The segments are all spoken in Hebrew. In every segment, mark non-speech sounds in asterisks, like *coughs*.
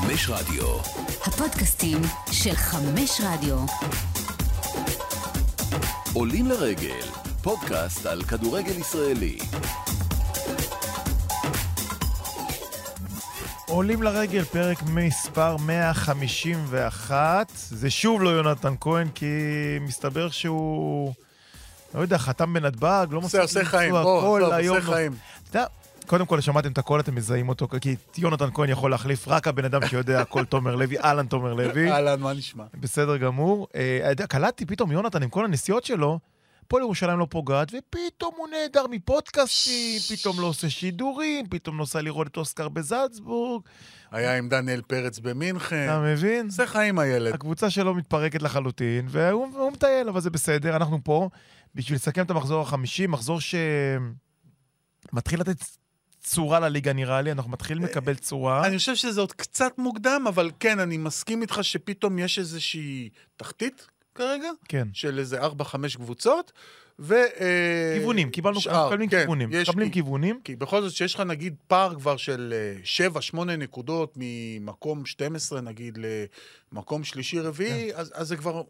חמש רדיו. הפודקאסטים של חמש רדיו. עולים לרגל, פודקאסט על כדורגל ישראלי. עולים לרגל, פרק מספר 151. זה שוב לא יונתן כהן, כי מסתבר שהוא, לא יודע, חתם בנתב"ג, לא עושה, עושה חיים, לנסוע בוא, כל היום עושה לא- חיים. אתה יודע, קודם כל, שמעתם את הקול, אתם מזהים אותו, כי את יונתן כהן יכול להחליף רק הבן אדם שיודע הכל תומר לוי, אהלן תומר לוי. אהלן, מה נשמע? בסדר גמור. אה, קלטתי פתאום יונתן עם כל הנסיעות שלו, פה לירושלים לא פוגעת, ופתאום הוא נעדר מפודקאסטים, פתאום לא עושה שידורים, פתאום נוסע לראות את אוסקר בזלצבורג. היה עם דניאל פרץ במינכן. אתה מבין? עושה חיים הילד. הקבוצה שלו מתפרקת לחלוטין, והוא והוא מטייל, אבל זה בסדר, אנחנו פה בשביל לסכם את המחזור החמישי, מחזור שמתחיל לתת צורה לליגה נראה לי, אנחנו מתחילים לקבל צורה. אני חושב שזה עוד קצת מוקדם, אבל כן, אני מסכים איתך שפתאום יש איזושהי תחתית כרגע, כן. של איזה 4-5 קבוצות, ו... אה, כיוונים, קיבלנו, שאר, מקבלים כן, כיוונים, יש- מקבלים כי- כיוונים. כי בכל זאת, שיש לך נגיד פער כבר של 7-8 נקודות ממקום 12 נגיד למקום שלישי-רביעי, אז, אז זה כבר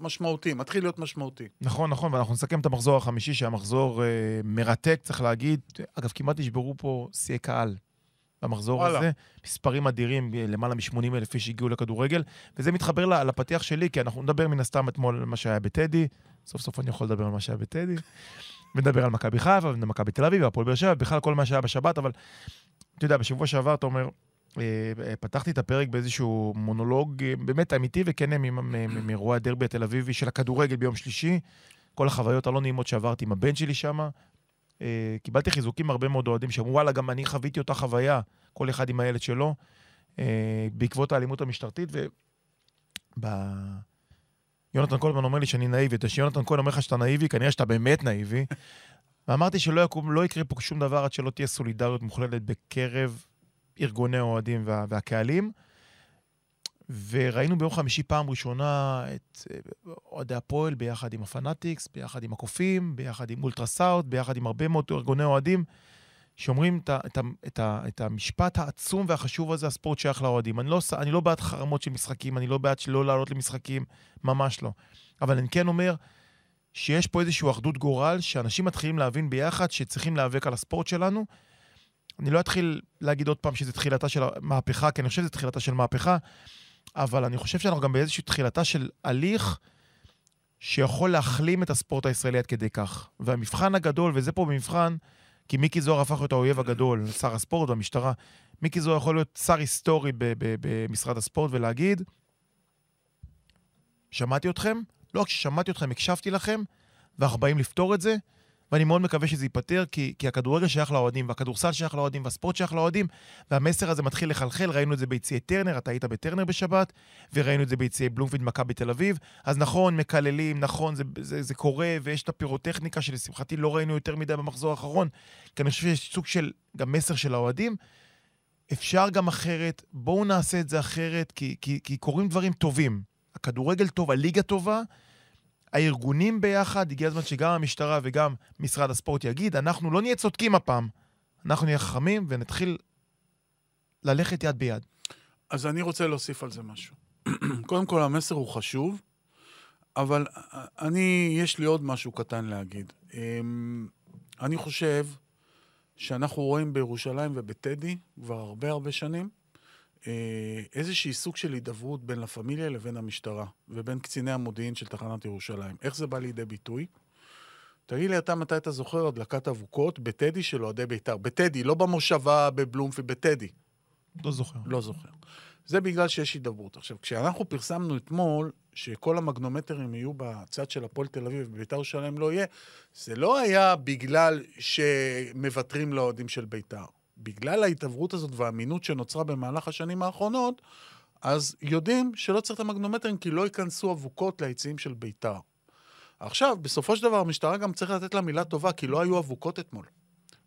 משמעותי, מתחיל להיות משמעותי. נכון, נכון, ואנחנו נסכם את המחזור החמישי, שהיה מחזור אה, מרתק, צריך להגיד. אגב, כמעט נשברו פה שיאי קהל במחזור וואלה. הזה. מספרים אדירים, למעלה מ-80 אלף איש הגיעו לכדורגל, וזה מתחבר לפתיח שלי, כי אנחנו נדבר מן הסתם אתמול על מה שהיה בטדי. סוף סוף אני יכול לדבר על מה שהיה בטדי. ונדבר על מכבי חיפה, ומכבי תל אביב, והפועל באר שבע, בכלל כל מה שהיה בשבת, אבל אתה יודע, בשבוע שעבר אתה אומר, אה, פתחתי את הפרק באיזשהו מונולוג אה, באמת אמיתי וכן מ- מ- מ- מאירועי הדרבי התל אביבי של הכדורגל ביום שלישי. כל החוויות הלא נעימות שעברתי עם הבן שלי שם. אה, קיבלתי חיזוקים מהרבה מאוד אוהדים שאמרו, וואלה, גם אני חוויתי אותה חוויה, כל אחד עם הילד שלו, אה, בעקבות האלימות המשטרתית. ו... ב... יונתן כל הזמן אומר לי שאני נאיבי, וכשיונתן כהן אומר לך שאתה נאיבי, כנראה שאתה באמת נאיבי. ואמרתי שלא יקום, לא יקרה פה שום דבר עד שלא תהיה סולידריות מוחלטת בקרב ארגוני האוהדים וה, והקהלים. וראינו ביום חמישי פעם ראשונה את אה, אוהדי הפועל ביחד עם הפנאטיקס, ביחד עם הקופים, ביחד עם אולטרסאוט, ביחד עם הרבה מאוד ארגוני אוהדים, שאומרים את, את, את, את המשפט העצום והחשוב הזה, הספורט שייך לאוהדים. אני לא, אני לא בעד חרמות של משחקים, אני לא בעד שלא לעלות למשחקים, ממש לא. אבל אני כן אומר שיש פה איזושהי אחדות גורל, שאנשים מתחילים להבין ביחד שצריכים להיאבק על הספורט שלנו. אני לא אתחיל להגיד עוד פעם שזה תחילתה של המהפכה, כי אני חושב שזה תחילתה של מהפכה, אבל אני חושב שאנחנו גם באיזושהי תחילתה של הליך שיכול להחלים את הספורט הישראלי עד כדי כך. והמבחן הגדול, וזה פה במבחן, כי מיקי זוהר הפך להיות האויב הגדול, שר הספורט והמשטרה. מיקי זוהר יכול להיות שר היסטורי במשרד הספורט ולהגיד, שמעתי אתכם, לא רק ששמעתי אתכם, הקשבתי לכם, ואנחנו באים לפתור את זה, ואני מאוד מקווה שזה ייפתר, כי, כי הכדורגל שייך לאוהדים, והכדורסל שייך לאוהדים, והספורט שייך לאוהדים, והמסר הזה מתחיל לחלחל, ראינו את זה ביציעי טרנר, אתה היית בטרנר בשבת, וראינו את זה ביציעי בלומפילד מכבי תל אביב. אז נכון, מקללים, נכון, זה, זה, זה קורה, ויש את הפירוטכניקה שלשמחתי לא ראינו יותר מדי במחזור האחרון, כי אני חושב שיש סוג של גם מסר של האוהדים. אפשר גם אחרת, בואו נעשה את זה אחרת, כי, כי, כי קורים דברים טובים. הכדורגל טוב, הליגה טובה, הארגונים ביחד, הגיע הזמן שגם המשטרה וגם משרד הספורט יגיד, אנחנו לא נהיה צודקים הפעם, אנחנו נהיה חכמים ונתחיל ללכת יד ביד. אז אני רוצה להוסיף על זה משהו. *clears throat* קודם כל, המסר הוא חשוב, אבל אני, יש לי עוד משהו קטן להגיד. אמ, אני חושב שאנחנו רואים בירושלים ובטדי כבר הרבה הרבה שנים איזשהי סוג של הידברות בין לה פמיליה לבין המשטרה, ובין קציני המודיעין של תחנת ירושלים. איך זה בא לידי ביטוי? תגיד לי אתה מתי אתה זוכר הדלקת אבוקות בטדי של אוהדי בית"ר. בטדי, לא במושבה בבלומפילד, בטדי. לא זוכר. לא זוכר. זה בגלל שיש הידברות. עכשיו, כשאנחנו פרסמנו אתמול שכל המגנומטרים יהיו בצד של הפועל תל אביב ובית"ר ירושלים לא יהיה, זה לא היה בגלל שמוותרים לאוהדים של בית"ר. בגלל ההתעברות הזאת והאמינות שנוצרה במהלך השנים האחרונות, אז יודעים שלא צריך את המגנומטרים כי לא ייכנסו אבוקות ליציעים של בית"ר. עכשיו, בסופו של דבר, המשטרה גם צריך לתת לה מילה טובה, כי לא היו אבוקות אתמול.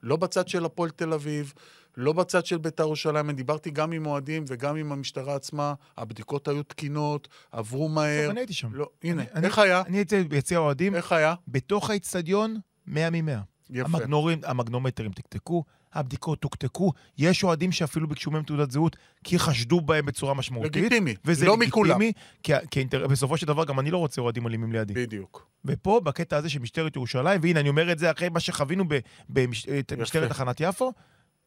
לא בצד של הפועל תל אביב, לא בצד של בית"ר ירושלים. אני דיברתי גם עם אוהדים וגם עם המשטרה עצמה, הבדיקות היו תקינות, עברו מהר. אני הייתי שם. לא, הנה, אני- איך היה? אני הייתי ביציע האוהדים, איך היה? בתוך האיצטדיון, 100 מ-100. יפה. המגנורים, המגנומטרים תקתקו, הבדיקות תוקתקו, יש אוהדים שאפילו ביקשו מהם תעודת זהות, כי חשדו בהם בצורה משמעותית. לגיטימי, וזה לא לגיטימי, מכולם. כי, כי אינטר... בסופו של דבר גם אני לא רוצה אוהדים אלימים לידי. בדיוק. ופה, בקטע הזה של משטרת ירושלים, והנה, אני אומר את זה אחרי מה שחווינו במשטרת תחנת יפו,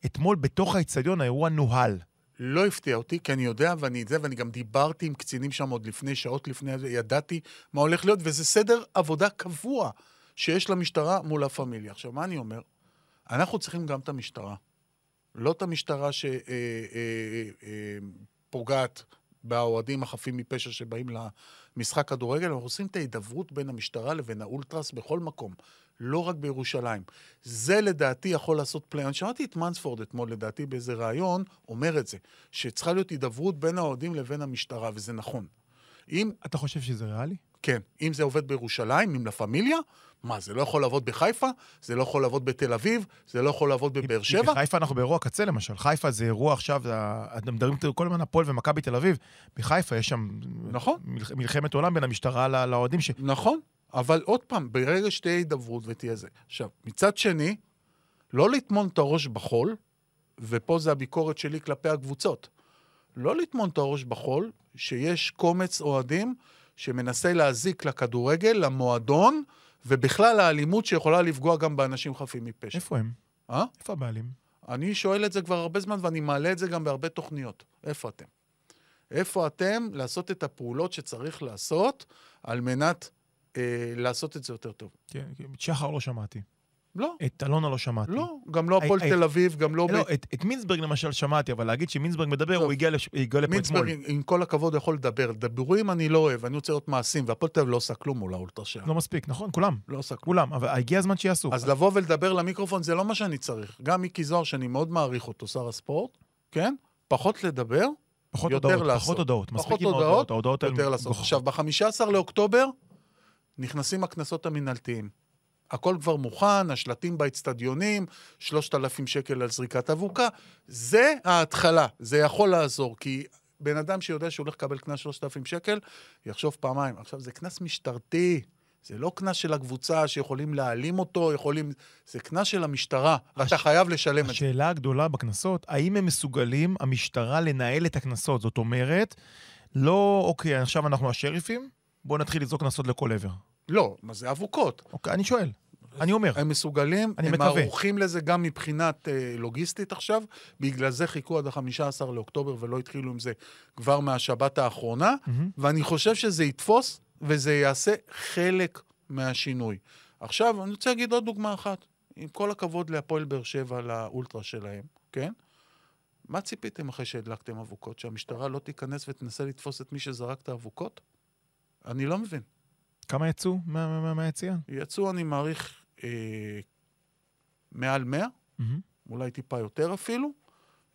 אתמול בתוך האיצטדיון האירוע נוהל. לא הפתיע אותי, כי אני יודע, ואני זה, ואני גם דיברתי עם קצינים שם עוד לפני, שעות לפני ידעתי מה הולך להיות, וזה סדר עבודה קבוע שיש למשטרה מול הפמיליה. עכשיו, מה אני אומר? אנחנו צריכים גם את המשטרה. לא את המשטרה שפוגעת באוהדים החפים מפשע שבאים למשחק כדורגל, אנחנו עושים את ההידברות בין המשטרה לבין האולטרס בכל מקום, לא רק בירושלים. זה לדעתי יכול לעשות פליי. אני שמעתי את מנספורד אתמול, לדעתי, באיזה ראיון, אומר את זה, שצריכה להיות הידברות בין האוהדים לבין המשטרה, וזה נכון. אם, אתה חושב שזה ריאלי? כן, אם זה עובד בירושלים, אם לה פמיליה, מה, זה לא יכול לעבוד בחיפה? זה לא יכול לעבוד בתל אביב? זה לא יכול לעבוד בבאר שבע? בחיפה אנחנו באירוע קצה למשל. חיפה זה אירוע עכשיו, אתם מדברים כל הזמן הפועל ומכבי תל אביב. בחיפה יש שם נכון. מלח- מלחמת עולם בין המשטרה לאוהדים, ש... נכון, אבל עוד פעם, ברגע שתהיה הידברות ותהיה זה. עכשיו, מצד שני, לא לטמון את הראש בחול, ופה זה הביקורת שלי כלפי הקבוצות. לא לטמון את הראש בחול, שיש קומץ אוהדים שמנסה להזיק לכדורגל, למועדון, ובכלל האלימות שיכולה לפגוע גם באנשים חפים מפשע. איפה הם? אה? איפה הבעלים? אני שואל את זה כבר הרבה זמן, ואני מעלה את זה גם בהרבה תוכניות. איפה אתם? איפה אתם לעשות את הפעולות שצריך לעשות על מנת אה, לעשות את זה יותר טוב? כן, כן, שחר לא שמעתי. לא, את אלונה לא שמעתי. לא, גם לא הפועל תל אביב, גם לא... לא, את, את מינסברג למשל שמעתי, אבל להגיד שמינסברג מדבר, טוב. הוא הגיע, לש... הגיע לפה אתמול. מינסברג, עם כל הכבוד, יכול לדבר. דיבורים אני לא אוהב, אני רוצה להיות מעשים, והפועל תל אביב לא עושה כלום מול האולטרה שלה. לא מספיק, נכון? כולם. לא עושה כלום. כולם, אבל הגיע הזמן שיעשו. אז לבוא ולדבר למיקרופון זה לא מה שאני צריך. גם מיקי זוהר, שאני מאוד מעריך אותו, שר הספורט, כן? פחות לדבר, פחות יותר הודעות, לעשות. פחות הודעות. מספיק פחות עם הודעות, ההודעות, יותר לעשות. עכשיו, ב-15 לאוקטובר נכנסים הקנסות המינהלתיים. הכל כבר מוכן, השלטים באצטדיונים, 3,000 שקל על זריקת אבוקה. זה ההתחלה, זה יכול לעזור, כי בן אדם שיודע שהוא הולך לקבל קנס 3,000 שקל, יחשוב פעמיים. עכשיו, זה קנס משטרתי, זה לא קנס של הקבוצה שיכולים להעלים אותו, יכולים... זה קנס של המשטרה, ואתה חייב לשלם את זה. השאלה הגדולה בקנסות, האם הם מסוגלים, המשטרה, לנהל את הקנסות? זאת אומרת, לא, אוקיי, עכשיו אנחנו השריפים, בואו נתחיל לזרוק קנסות לכל עבר. לא, מה זה אבוקות? אוקיי, אני שואל. אני אומר. הם מסוגלים, אני הם מקווה. ערוכים לזה גם מבחינת אה, לוגיסטית עכשיו, בגלל זה חיכו עד ה-15 לאוקטובר ולא התחילו עם זה כבר מהשבת האחרונה, מהמם. ואני חושב שזה יתפוס וזה יעשה חלק מהשינוי. עכשיו, אני רוצה להגיד עוד דוגמה אחת. עם כל הכבוד להפועל באר שבע, לאולטרה שלהם, כן? מה ציפיתם אחרי שהדלקתם אבוקות? שהמשטרה לא תיכנס ותנסה לתפוס את מי שזרק את האבוקות? אני לא מבין. כמה יצאו מה- מה- מה- מהיציאה? יצאו, אני מעריך, אה, מעל 100, מהמם. אולי טיפה יותר אפילו.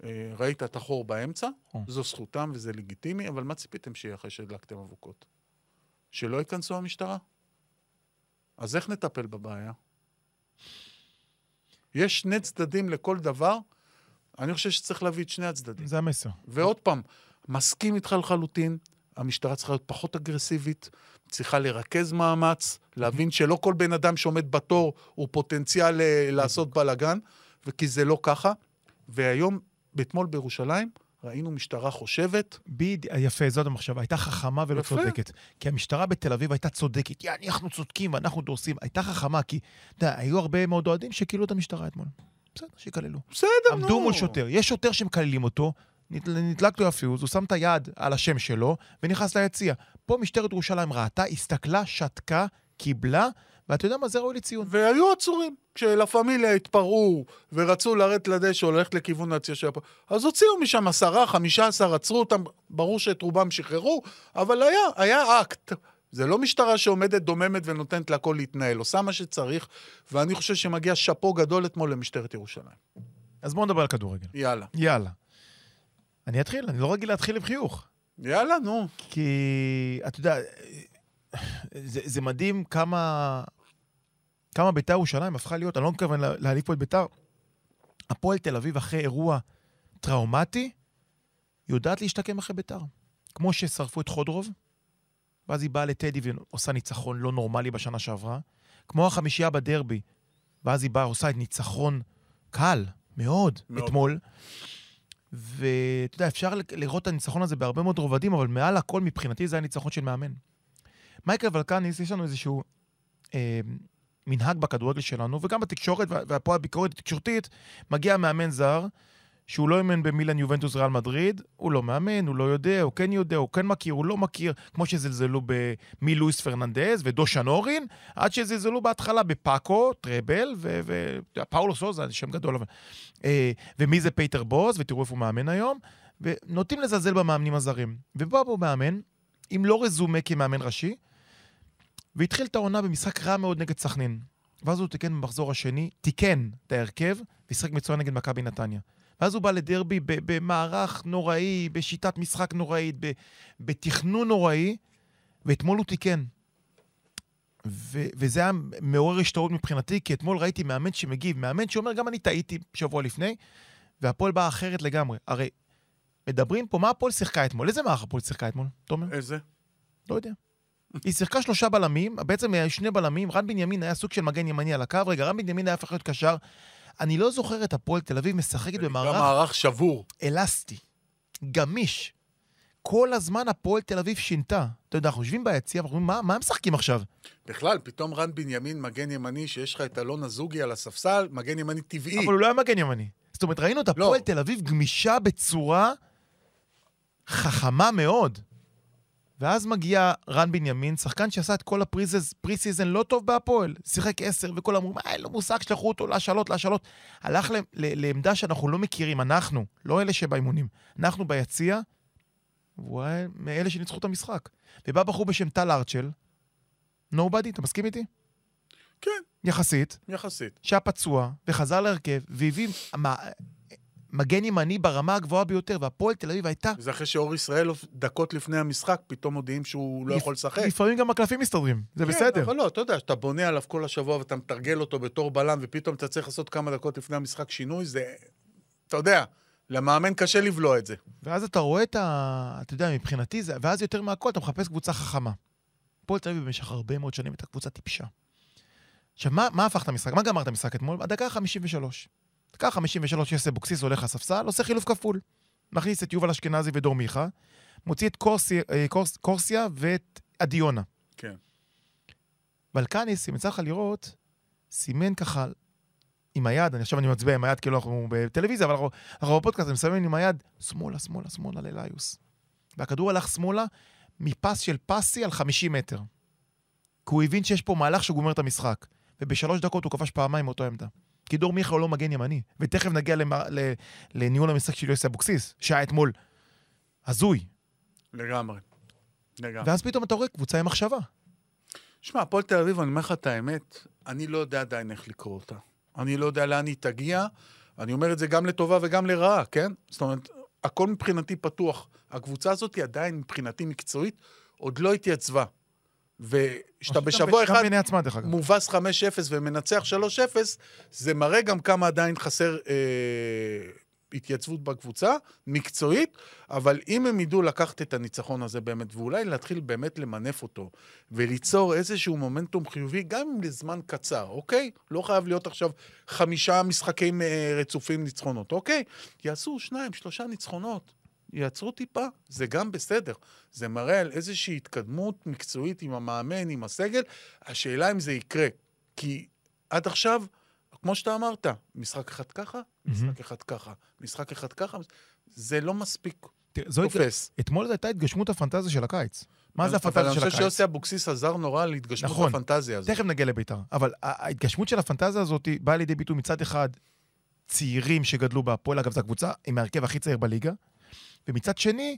אה, ראית את החור באמצע, או. זו זכותם וזה לגיטימי, אבל מה ציפיתם שיהיה אחרי שהדלקתם אבוקות? שלא ייכנסו המשטרה? אז איך נטפל בבעיה? יש שני צדדים לכל דבר, אני חושב שצריך להביא את שני הצדדים. זה המסר. ועוד פעם, מסכים איתך לחלוטין, המשטרה צריכה להיות פחות אגרסיבית, צריכה לרכז מאמץ, להבין שלא כל בן אדם שעומד בתור הוא פוטנציאל אה, לעשות בלאגן, וכי זה לא ככה. והיום, אתמול בירושלים, ראינו משטרה חושבת, ביד... יפה, זאת המחשבה. הייתה חכמה ולא יפה. צודקת. כי המשטרה בתל אביב הייתה צודקת. יא, אנחנו צודקים ואנחנו דורסים. הייתה חכמה, כי, אתה יודע, היו הרבה מאוד אוהדים שקיללו את המשטרה אתמול. בסדר, שיקללו. בסדר, נו. עמדו מול שוטר. יש שוטר שמקללים אותו, נדלק לו הפיוז, הוא שם את היד על האשם שלו, ונכנס ליציע. פה משטרת ירושלים ראתה, הסתכלה, שתקה, קיבלה, ואתה יודע מה? זה ראוי לציון. והיו עצורים. כשלה פמיליה התפרעו ורצו לרדת לדשא או ללכת לכיוון היציע של הפועל, אז הוציאו משם עשרה, חמישה עשר, עצרו אותם, ברור שאת רובם שחררו, אבל היה, היה אקט. זה לא משטרה שעומדת דוממת ונותנת להכל להתנהל, עושה מה שצריך, ואני חושב שמגיע שאפו גדול אתמול למשטרת ירושלים. אז בואו נדבר על כדורגל. יאללה. יאללה. אני אתחיל, אני לא רגיל להתחיל עם חיוך. יאללה, נו. כי, אתה יודע, זה, זה מדהים כמה, כמה ביתר ירושלים הפכה להיות, אני לא מתכוון לה- להעליב פה את ביתר, הפועל תל אביב אחרי אירוע טראומטי, יודעת להשתקם אחרי ביתר. כמו ששרפו את חודרוב, ואז היא באה לטדי ועושה ניצחון לא נורמלי בשנה שעברה, כמו החמישייה בדרבי, ואז היא באה, עושה את ניצחון קל, מאוד, מאוד. אתמול. ואתה יודע, אפשר לראות את הניצחון הזה בהרבה מאוד רובדים, אבל מעל הכל מבחינתי זה היה ניצחון של מאמן. מייקל ולקניס, יש לנו איזשהו אה, מנהג בכדורגל שלנו, וגם בתקשורת, ופה הביקורת התקשורתית, מגיע מאמן זר, שהוא לא אימן במילאן יובנטוס ריאל מדריד, הוא לא מאמן, הוא לא יודע, הוא כן יודע, הוא כן מכיר, הוא לא מכיר, כמו שזלזלו בלואיס פרננדז ודושאן אוהרין, עד שזלזלו בהתחלה בפאקו, טראבל, ופאולו סוזה, זה שם גדול, אבל... אה, ומי זה פיטר בוס, ותראו איפה הוא מאמן היום, ונוטים לזלזל במאמנים הזרים. ובא פה מאמן, עם לא רזומה כמאמן ראשי, והתחיל את העונה במשחק רע מאוד נגד סכנין. ואז הוא תיקן במחזור השני, תיקן את ההרכב, ושיחק מצוין נגד מכבי נתניה. ואז הוא בא לדרבי במערך נוראי, בשיטת משחק נוראית, בתכנון נוראי, ואתמול הוא תיקן. ו- וזה היה מעורר השתאות מבחינתי, כי אתמול ראיתי מאמן שמגיב, מאמן שאומר, גם אני טעיתי שבוע לפני, והפועל באה אחרת לגמרי. הרי מדברים פה, מה הפועל שיחקה אתמול? איזה מערך הפועל שיחקה אתמול, תומר? איזה? לא יודע. היא שיחקה שלושה בלמים, בעצם היה שני בלמים, רן בנימין היה סוג של מגן ימני על הקו, רגע, רן בנימין היה הפך להיות קשר. אני לא זוכר את הפועל תל אביב משחקת במערך מערך שבור. אלסטי, גמיש. כל הזמן הפועל תל אביב שינתה. אתה יודע, אנחנו יושבים ביציע, ואנחנו אומרים, מה, מה הם משחקים עכשיו? בכלל, פתאום רן בנימין, מגן ימני, שיש לך את אלון אזוגי על הספסל, מגן ימני טבעי. אבל הוא לא היה מגן ימני. זאת אומרת, ראינו את הפועל לא. תל אביב גמישה בצורה חכמה מאוד. ואז מגיע רן בנימין, שחקן שעשה את כל ה pre-season לא טוב בהפועל. שיחק עשר, וכולם אמרו, מה, אין לו מושג, שלחו אותו להשאלות, להשאלות. הלך ל- ל- לעמדה שאנחנו לא מכירים, אנחנו, לא אלה שבאימונים. אנחנו ביציע, והוא היה מאלה שניצחו את המשחק. ובא בחור בשם טל ארצ'ל, nobody, אתה מסכים איתי? כן, יחסית. יחסית. שהיה פצוע, וחזר להרכב, והביא מה- מגן ימני ברמה הגבוהה ביותר, והפועל תל אביב הייתה... וזה אחרי שאור ישראל, דקות לפני המשחק, פתאום מודיעים שהוא לא יכול לשחק. לפעמים גם הקלפים מסתדרים, זה כן, בסדר. אבל לא, אתה יודע, שאתה בונה עליו כל השבוע ואתה מתרגל אותו בתור בלם, ופתאום אתה צריך לעשות כמה דקות לפני המשחק שינוי, זה... אתה יודע, למאמן קשה לבלוע את זה. ואז אתה רואה את ה... אתה יודע, מבחינתי זה... ואז יותר מהכל אתה מחפש קבוצה חכמה. הפועל תל אביב במשך הרבה מאוד שנים הייתה קבוצה טיפשה. עכשיו, מה, מה הפך את המשחק? מה גמר את המשחק אתמול? הדקה ה-53. דקה ה-53, יוסי אבוקסיס הולך לספסל, עושה חילוף כפול. מכניס את יובל אשכנזי ודור מיכה, מוציא את קורסיה, אה, קורס, קורסיה ואת עדיונה. כן. ולקניס, אם יצא לך לראות, סימן ככה עם היד, אני עכשיו אני מצביע עם היד כאילו אנחנו בטלוויזיה, אבל אנחנו, אנחנו בפודקאסט, אני מסמן עם היד, שמאלה, שמאלה, שמאלה לליוס. והכדור הלך שמאלה מפס של פסי על 50 מטר. כי הוא הבין שיש פה מהלך שגומר את המשחק. ובשלוש דקות הוא כבש פעמיים מאותו עמדה. כי דור מיכה הוא לא מגן ימני. ותכף נגיע למ... ל... לניהול המשחק של יוסי אבוקסיס, שהיה אתמול הזוי. לגמרי. לגמרי. ואז פתאום אתה רואה קבוצה עם מחשבה. שמע, הפועל תל אביב, אני אומר לך את האמת, אני לא יודע עדיין איך לקרוא אותה. אני לא יודע לאן היא תגיע. אני אומר את זה גם לטובה וגם לרעה, כן? זאת אומרת, הכל מבחינתי פתוח. הקבוצה הזאת היא עדיין, מבחינתי מקצועית, עוד לא התייצבה. ושאתה בשבוע אחד. מובס 5-0 ומנצח 3-0, זה מראה גם כמה עדיין חסר אה, התייצבות בקבוצה, מקצועית, אבל אם הם ידעו לקחת את הניצחון הזה באמת, ואולי להתחיל באמת למנף אותו, וליצור איזשהו מומנטום חיובי, גם אם לזמן קצר, אוקיי? לא חייב להיות עכשיו חמישה משחקים אה, רצופים ניצחונות, אוקיי? יעשו שניים, שלושה ניצחונות. יעצרו טיפה, זה גם בסדר. זה מראה על איזושהי התקדמות מקצועית עם המאמן, עם הסגל. השאלה אם זה יקרה. כי עד עכשיו, כמו שאתה אמרת, משחק אחד ככה, משחק אחד ככה, משחק אחד ככה, זה לא מספיק תופס. אתמול זו הייתה התגשמות הפנטזיה של הקיץ. מה זה הפנטזיה של אבל אני הקיץ? חושב שיוסי אבוקסיס עזר נורא להתגשמות נכון. הפנטזיה הזאת. תכף נגיע לביתר. אבל ההתגשמות של הפנטזיה הזאת באה לידי ביטוי מצד אחד צעירים שגדלו בהפועל, אגב, זו הקבוצה עם ההרכב הכי צעיר בליגה, ומצד שני,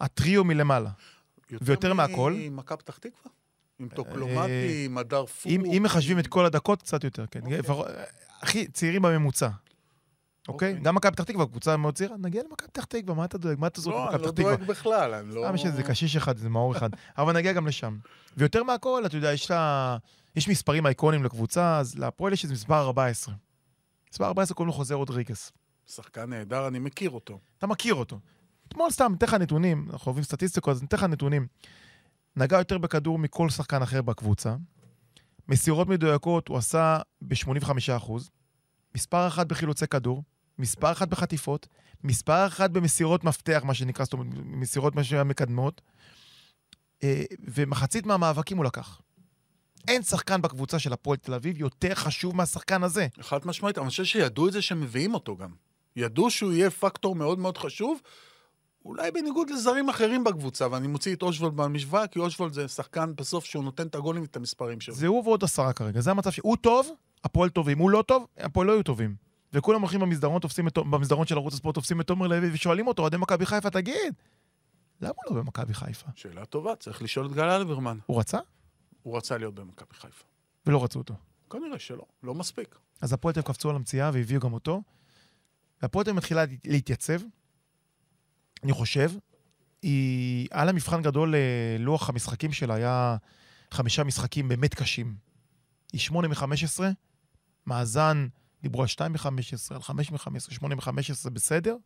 הטריו מלמעלה. ויותר מהכל- ממכבי פתח תקווה? עם טוקלומטי, עם הדר פור. אם, אם מחשבים את כל הדקות, קצת יותר, כן. אוקיי. הכי צעירים בממוצע. אוקיי? אוקיי. גם מכבי פתח תקווה, קבוצה מאוד צעירה, נגיע למכבי פתח תקווה, מה אתה דואג? מה אתה זוכר לא, במכבי אני לא פתח תקווה? דואג בכלל, אני לא... סתם יש איזה קשיש אחד, איזה מאור אחד. אבל נגיע גם לשם. ויותר מהכל, אתה יודע, יש לה... יש מספרים אייקונים לקבוצה, אז להפועל יש איזה מספר 14. מספר 14 קוראים לו חוזה רודריגס. שחקן נהדר, אני מכיר אותו. אתה מכיר אותו. אתמול סתם, ניתן לך נתונים, אנחנו אוהבים סטטיסטיקות, אז ניתן לך נתונים. נגע יותר בכדור מכל שחקן אחר בקבוצה. מסירות מדויקות הוא עשה ב-85%, מספר אחת בחילוצי כדור, מספר אחת בחטיפות, מספר אחת במסירות מפתח, מה שנקרא, זאת אומרת, מסירות מה שהיה מקדמות, אה, ומחצית מהמאבקים הוא לקח. אין שחקן בקבוצה של הפועל תל אביב יותר חשוב מהשחקן הזה. חד משמעית, אני חושב שידעו את זה שמביאים אותו גם. ידעו שהוא יהיה פקטור מאוד מאוד חשוב, אולי בניגוד לזרים אחרים בקבוצה, ואני מוציא את אושוולד מהמשוואה, כי אושוולד זה שחקן בסוף שהוא נותן את הגולים ואת המספרים שלו. זה הוא ועוד עשרה כרגע, זה המצב שהוא טוב, הפועל טובים. הוא לא טוב, הפועל לא יהיו טובים. וכולם הולכים במסדרון, תופסים את, במסדרון של ערוץ הספורט, תופסים את תומר לוי ושואלים אותו, אוהדי מכבי חיפה, תגיד, למה הוא לא במכבי חיפה? שאלה טובה, צריך לשאול את גל אלברמן. הוא רצה הוא רצה להיות במכבי חיפה. ולא רצו אותו. כנראה שלא, לא מספיק. אז הפועל תל קפצו על המציאה והביאו גם אותו. והפועל תל אביב מתחילה להתייצב, אני חושב. היא, היה לה מבחן גדול ללוח המשחקים שלה, היה חמישה משחקים באמת קשים. היא שמונה מ-15, מאזן, דיברו על שתיים מ-15, על חמש מ-15, שמונה מ-15, בסדר.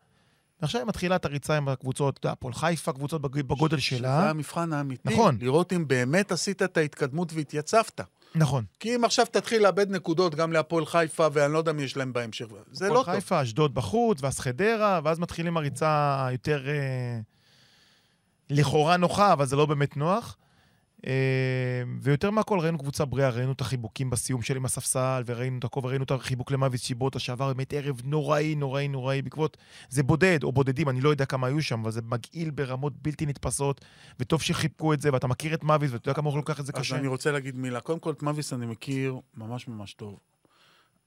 ועכשיו היא מתחילה את הריצה עם הקבוצות, אתה יודע, הפועל חיפה, קבוצות בג- בגודל שזה שלה. המבחן האמיתי. נכון. לראות אם באמת עשית את ההתקדמות והתייצבת. נכון. כי אם עכשיו תתחיל לאבד נקודות גם להפועל חיפה, ואני לא יודע מי יש להם בהמשך, זה לא הפועל טוב. חיפה, אשדוד בחוץ, ואז חדרה, ואז מתחילים הריצה יותר אה, לכאורה נוחה, אבל זה לא באמת נוח. אה, ויותר מהכל ראינו קבוצה בריאה, ראינו את החיבוקים בסיום של עם הספסל, וראינו את הכל, וראינו את החיבוק למאביס שיבוטה, שעבר באמת ערב נוראי, נוראי, נוראי, בעקבות... זה בודד, או בודדים, אני לא יודע כמה היו שם, אבל זה מגעיל ברמות בלתי נתפסות, וטוב שחיבקו את זה, ואתה מכיר את מאביס, ואתה יודע כמה הוא לוקח את זה אז קשה. אני רוצה להגיד מילה. קודם כל, את מביס אני מכיר ממש ממש טוב.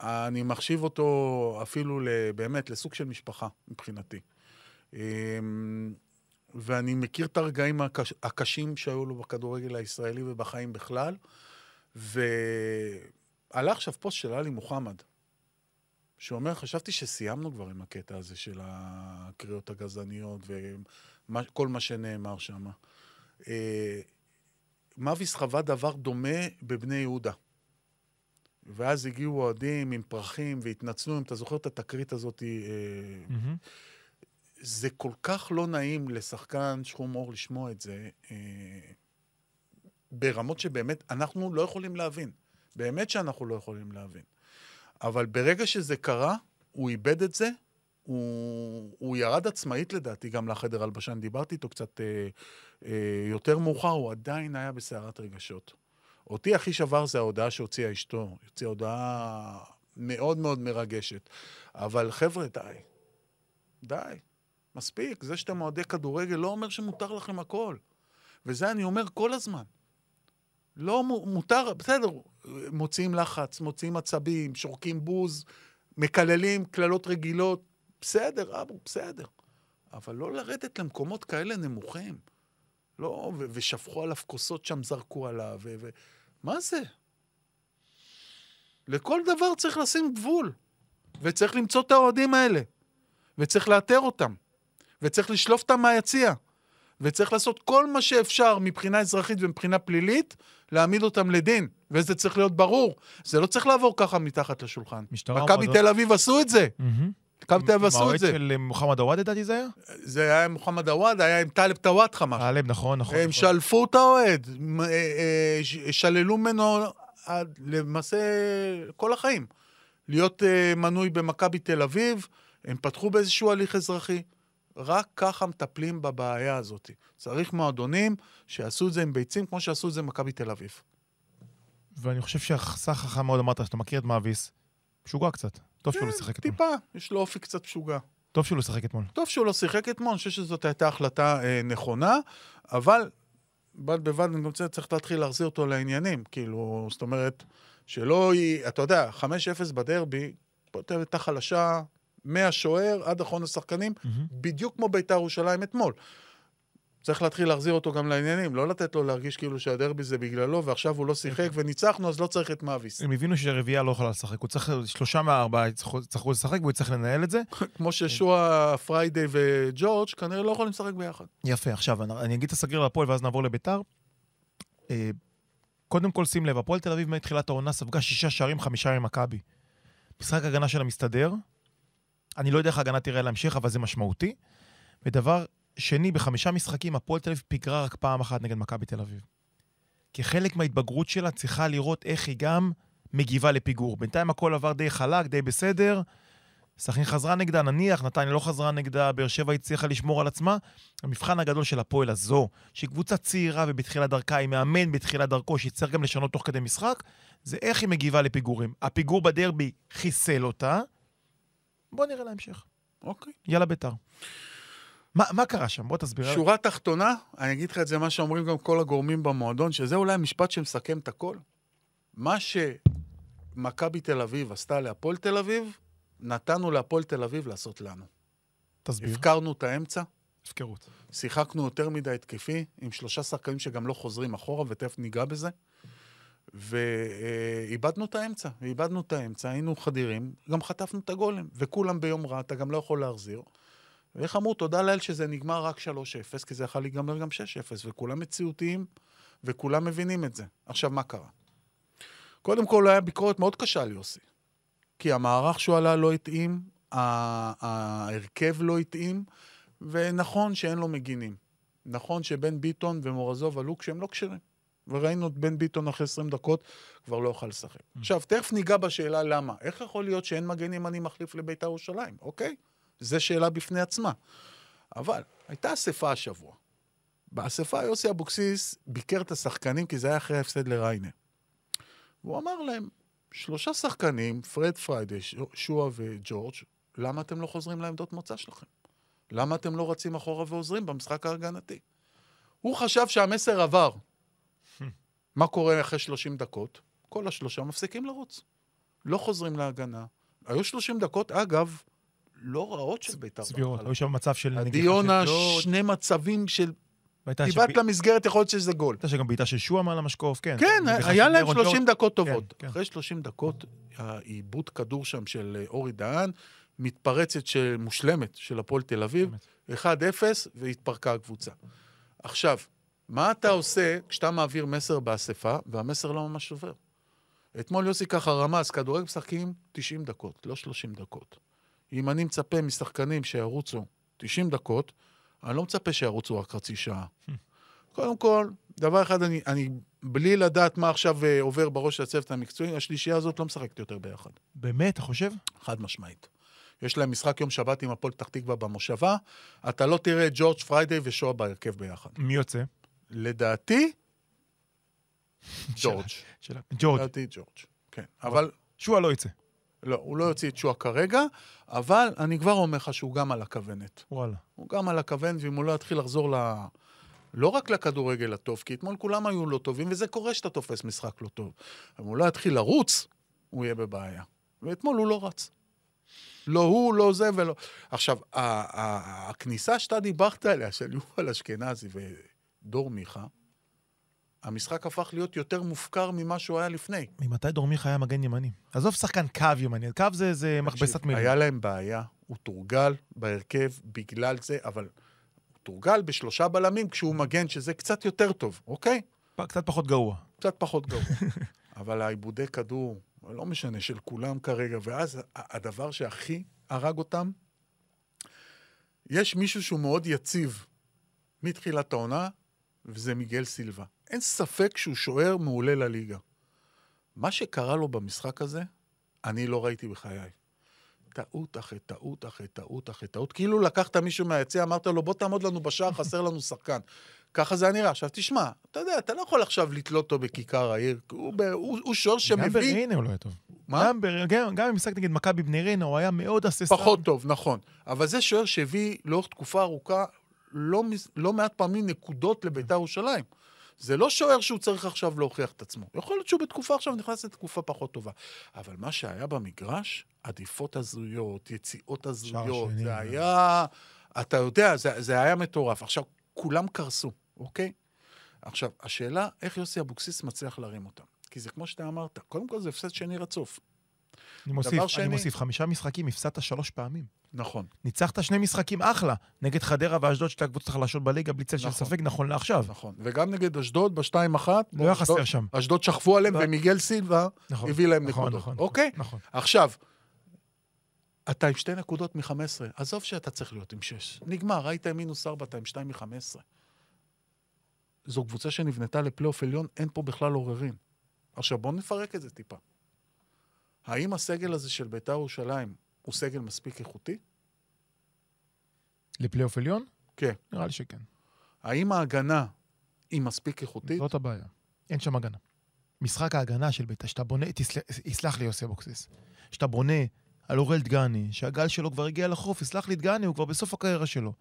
אני מחשיב אותו אפילו באמת לסוג של משפחה, מבחינתי. ואני מכיר את הרגעים הקש, הקשים שהיו לו בכדורגל הישראלי ובחיים בכלל. ועלה עכשיו פוסט של עלי מוחמד, שאומר, חשבתי שסיימנו כבר עם הקטע הזה של הקריאות הגזעניות וכל מה שנאמר שם. אה, מאביס חווה דבר דומה בבני יהודה. ואז הגיעו אוהדים עם פרחים והתנצלו, אם אתה זוכר את התקרית הזאת, מהמם. זה כל כך לא נעים לשחקן שחום עור לשמוע את זה, אה, ברמות שבאמת אנחנו לא יכולים להבין. באמת שאנחנו לא יכולים להבין. אבל ברגע שזה קרה, הוא איבד את זה, הוא, הוא ירד עצמאית לדעתי גם לחדר הלבשה, אני דיברתי איתו קצת אה, אה, יותר מאוחר, הוא עדיין היה בסערת רגשות. אותי הכי שבר זה ההודעה שהוציאה אשתו, הוציאה הודעה מאוד מאוד מרגשת. אבל חבר'ה, די. די. מספיק. זה שאתם אוהדי כדורגל לא אומר שמותר לכם הכל. וזה אני אומר כל הזמן. לא מו- מותר, בסדר, מוציאים לחץ, מוציאים עצבים, שורקים בוז, מקללים קללות רגילות, בסדר, אבו, בסדר. אבל לא לרדת למקומות כאלה נמוכים. לא, ו- ושפכו עליו כוסות שם, זרקו עליו, ו... ו- מה זה? לכל דבר צריך לשים גבול. וצריך למצוא את האוהדים האלה. וצריך לאתר אותם. וצריך לשלוף אותם מהיציע. וצריך לעשות כל מה שאפשר מבחינה אזרחית ומבחינה פלילית, להעמיד אותם לדין. וזה צריך להיות ברור. זה לא צריך לעבור ככה מתחת לשולחן. מכבי תל אביב עשו את זה. מכבי תל אביב עשו את זה. של אה, מוחמד עוואד לדעתי זה היה? זה היה עם מוחמד עוואד, היה עם טלב טוואטחה משהו. טלב, נכון, נכון. הם נכון. שלפו את האוהד, אה, אה, שללו ממנו למעשה כל החיים. להיות מנוי במכבי תל אביב, הם פתחו באיזשהו הליך אזרחי. רק ככה מטפלים בבעיה הזאת. צריך מועדונים שיעשו את זה עם ביצים, כמו שעשו את זה במכבי תל אביב. ואני חושב שהסך חכם מאוד אמרת שאתה מכיר את מאביס. משוגע קצת. טוב שהוא לא שיחק אתמול. טיפה, יש לו אופי קצת משוגע. טוב שהוא לא שיחק אתמול. טוב שהוא לא שיחק אתמול, אני חושב שזאת הייתה החלטה אה, נכונה, אבל בד בבד אני רוצה, צריך להתחיל להחזיר אותו לעניינים. כאילו, זאת אומרת, שלא היא, אתה יודע, 5-0 בדרבי, פותרת הייתה חלשה מהשוער עד אחרון השחקנים, מהמם. בדיוק כמו בית"ר ירושלים אתמול. צריך להתחיל להחזיר אותו גם לעניינים, לא לתת לו להרגיש כאילו שהדרבי זה בגללו, ועכשיו הוא לא שיחק וניצחנו, אז לא צריך את מאביס. הם הבינו שהרביעייה לא יכולה לשחק. הוא צריך, שלושה מהארבעה יצטרכו לשחק והוא יצטרך לנהל את זה. *laughs* כמו ששועה, פריידי וג'ורג' כנראה לא יכולים לשחק ביחד. יפה, עכשיו, אני אני אגיד את הסגריר להפועל ואז נעבור לביתר. אה, קודם כל, שים לב, הפועל תל אביב מתחילת העונה ספגה שישה שערים, חמישה ממכבי. משחק הגנה שלה מסתדר. אני לא יודע איך ההגנה תראה להמשך, אבל זה משמעותי. ודבר שני, בחמישה משחקים הפועל תל אביב פיגרה רק פעם אחת נגד מכבי תל אביב. כחלק מההתבגרות שלה צריכה לראות איך היא גם מגיבה לפיגור. בינתיים הכל עבר די חלק, די בסדר. סכנין חזרה נגדה, נניח, נתניה לא חזרה נגדה, באר שבע הצליחה לשמור על עצמה. המבחן הגדול של הפועל הזו, שהיא קבוצה צעירה ובתחילת דרכה, היא מאמן בתחילת דרכו, שיצטרך גם לשנות תוך כדי משחק, זה איך היא מגיבה לפיגורים. הפיגור בדרבי חיסל אותה, בוא נראה להמשך. אוקיי. יאללה ביתר. מה, מה קרה שם? בוא תסביר. שורה תחתונה, אני אגיד לך את זה, מה שאומרים גם כל הגורמים במועדון, שזה אולי המשפט שמסכם את הכל. מה שמכבי תל אביב עשתה להפועל תל אביב, נתנו להפועל תל אביב לעשות לנו. תסביר. הפקרנו את האמצע, הפקרות. שיחקנו יותר מדי התקפי, עם שלושה שחקנים שגם לא חוזרים אחורה, ותכף ניגע בזה. ואיבדנו את האמצע, ואיבדנו את האמצע, היינו חדירים, גם חטפנו את הגולם, וכולם ביום רע, אתה גם לא יכול להחזיר. ואיך אמרו, תודה לאל שזה נגמר רק 3-0, כי זה יכול להיגמר גם 6-0, וכולם מציאותיים, וכולם מבינים את זה. עכשיו, מה קרה? קודם כל, היה ביקורת מאוד קשה על יוסי. כי המערך שהוא עלה לא התאים, ההרכב לא התאים, ונכון שאין לו מגינים. נכון שבן ביטון ומורזוב עלו כשהם לא כשרים. וראינו את בן ביטון אחרי 20 דקות, כבר לא יוכל לשחק. עכשיו, תכף ניגע בשאלה למה. איך יכול להיות שאין מגן ימני מחליף לבית"ר ירושלים, אוקיי? זו שאלה בפני עצמה. אבל הייתה אספה השבוע. באספה יוסי אבוקסיס ביקר את השחקנים, כי זה היה אחרי ההפסד לריינה. והוא אמר להם, שלושה שחקנים, פרד פריידי, שועה וג'ורג', למה אתם לא חוזרים לעמדות מוצא שלכם? למה אתם לא רצים אחורה ועוזרים במשחק ההגנתי? הוא חשב שהמסר עבר. מה קורה אחרי 30 דקות? כל השלושה מפסיקים לרוץ. לא חוזרים להגנה. היו 30 דקות, אגב, לא רעות של בית"ר. סבירות. היו שם מצב של... של לוד, שני מצבים של שב- למסגרת, יכול להיות שזה גול. הייתה שם גם בעיטה של שועה מעל המשקוף, כן. כן, היה להם לירון 30 ג'ורג'. דקות טובות. כן. אחרי 30 דקות, העיבוד כדור שם של אה, אורי דהן, מתפרצת של- מושלמת של הפועל תל אביב, 1-0, והתפרקה הקבוצה. עכשיו, מה אתה עושה כשאתה מעביר מסר באספה, והמסר לא ממש עובר? אתמול יוסי ככה רמז, כדורגל משחקים 90 דקות, לא 30 דקות. אם אני מצפה משחקנים שירוצו 90 דקות, אני לא מצפה שירוצו רק חצי שעה. *laughs* קודם כל, דבר אחד, אני, אני בלי לדעת מה עכשיו אה, עובר בראש של הצוות המקצועי, השלישייה הזאת לא משחקת יותר ביחד. באמת, אתה חושב? חד משמעית. יש להם משחק יום שבת עם הפועל פתח תקווה במושבה, אתה לא תראה את ג'ורג' פריידי ושואה בהרכב ביחד. מי יוצא? לדעתי, ג'ורג'. ג'ורג'. לדעתי ג'ורג', כן. אבל, שועה לא יצא. לא, הוא לא יוציא את שואה כרגע, אבל אני כבר אומר לך שהוא גם על הכוונת. וואלה. הוא גם על הכוון, ואם הוא לא יתחיל לחזור ל... לא רק לכדורגל הטוב, כי אתמול כולם היו לא טובים, וזה קורה שאתה תופס משחק לא טוב. אם הוא לא יתחיל לרוץ, הוא יהיה בבעיה. ואתמול הוא לא רץ. לא הוא, לא זה ולא... עכשיו, ה- ה- הכניסה שאתה דיברת עליה, של יובל אשכנזי ודור מיכה, המשחק הפך להיות יותר מופקר ממה שהוא היה לפני. ממתי דורמיך היה מגן ימני? עזוב שחקן קו ימני, קו זה, זה מכבסת מילים. היה להם בעיה, הוא תורגל בהרכב בגלל זה, אבל הוא תורגל בשלושה בלמים כשהוא מגן, שזה קצת יותר טוב, אוקיי? קצת פחות גרוע. קצת פחות גרוע. *laughs* אבל העיבודי כדור, לא משנה, של כולם כרגע, ואז הדבר שהכי הרג אותם, יש מישהו שהוא מאוד יציב מתחילת העונה, וזה מיגל סילבה. אין ספק שהוא שוער מעולה לליגה. מה שקרה לו במשחק הזה, אני לא ראיתי בחיי. טעות אחרי טעות אחרי טעות אחרי טעות. כאילו לקחת מישהו מהיציע, אמרת לו, בוא תעמוד לנו בשער, *laughs* חסר לנו שחקן. ככה זה היה נראה. עכשיו, תשמע, אתה יודע, אתה לא יכול עכשיו לתלות אותו בכיכר העיר. הוא, הוא, הוא שוער גם שמביא... בריינה הוא לא היה טוב. מה? גם בר- גם- גם במשחק נגד מכבי בני ריינה הוא היה מאוד הססן. פחות טוב, נכון. אבל זה שוער שהביא לאורך תקופה ארוכה לא, לא מעט פעמים נקודות לביתר ירושלים. זה לא שוער שהוא צריך עכשיו להוכיח את עצמו. יכול להיות שהוא בתקופה עכשיו נכנס לתקופה פחות טובה. אבל מה שהיה במגרש, עדיפות הזויות, יציאות הזויות, שני, זה זה- היה... אתה יודע, זה, זה היה מטורף. עכשיו, כולם קרסו, אוקיי? עכשיו, השאלה, איך יוסי אבוקסיס מצליח להרים אותם? כי זה כמו שאתה אמרת, קודם כל זה הפסד שני רצוף. אני מוסיף, דבר אני שני- מוסיף, חמישה משחקים, הפסדת שלוש פעמים. נכון. ניצחת שני משחקים אחלה, נגד חדרה ואשדוד, שתי הקבוצות החלשות בליגה, בלי צל של נכון. ספק, נכון לעכשיו. נכון. וגם נגד אשדוד בשתיים אחת. לא היה חסר שם. אשדוד שכבו עליהם. ומיגל סילבה נכון, הביא להם נכון, נקודות. נכון, אוקיי? נכון. עכשיו, אתה עם שתי נקודות מ-15, עזוב שאתה צריך להיות עם 6. נגמר, היית עם מינוס 4, אתה עם 2 מ-15. זו קבוצה שנבנתה לפלייאוף עליון, אין פה בכלל עוררין. עכשיו, בואו נפרק את זה טיפה. האם הסגל הזה של בית"ר ירושלים הוא סגל מספיק איכותי? לפלייאוף עליון? כן. נראה לי שכן. האם ההגנה היא מספיק איכותית? זאת הבעיה. אין שם הגנה. משחק ההגנה של בית"ר, שאתה בונה, תסל... יסלח לי יוסי אבוקסיס, שאתה בונה על אורל דגני, שהגל שלו כבר הגיע לחוף, יסלח לי דגני, הוא כבר בסוף הקריירה שלו.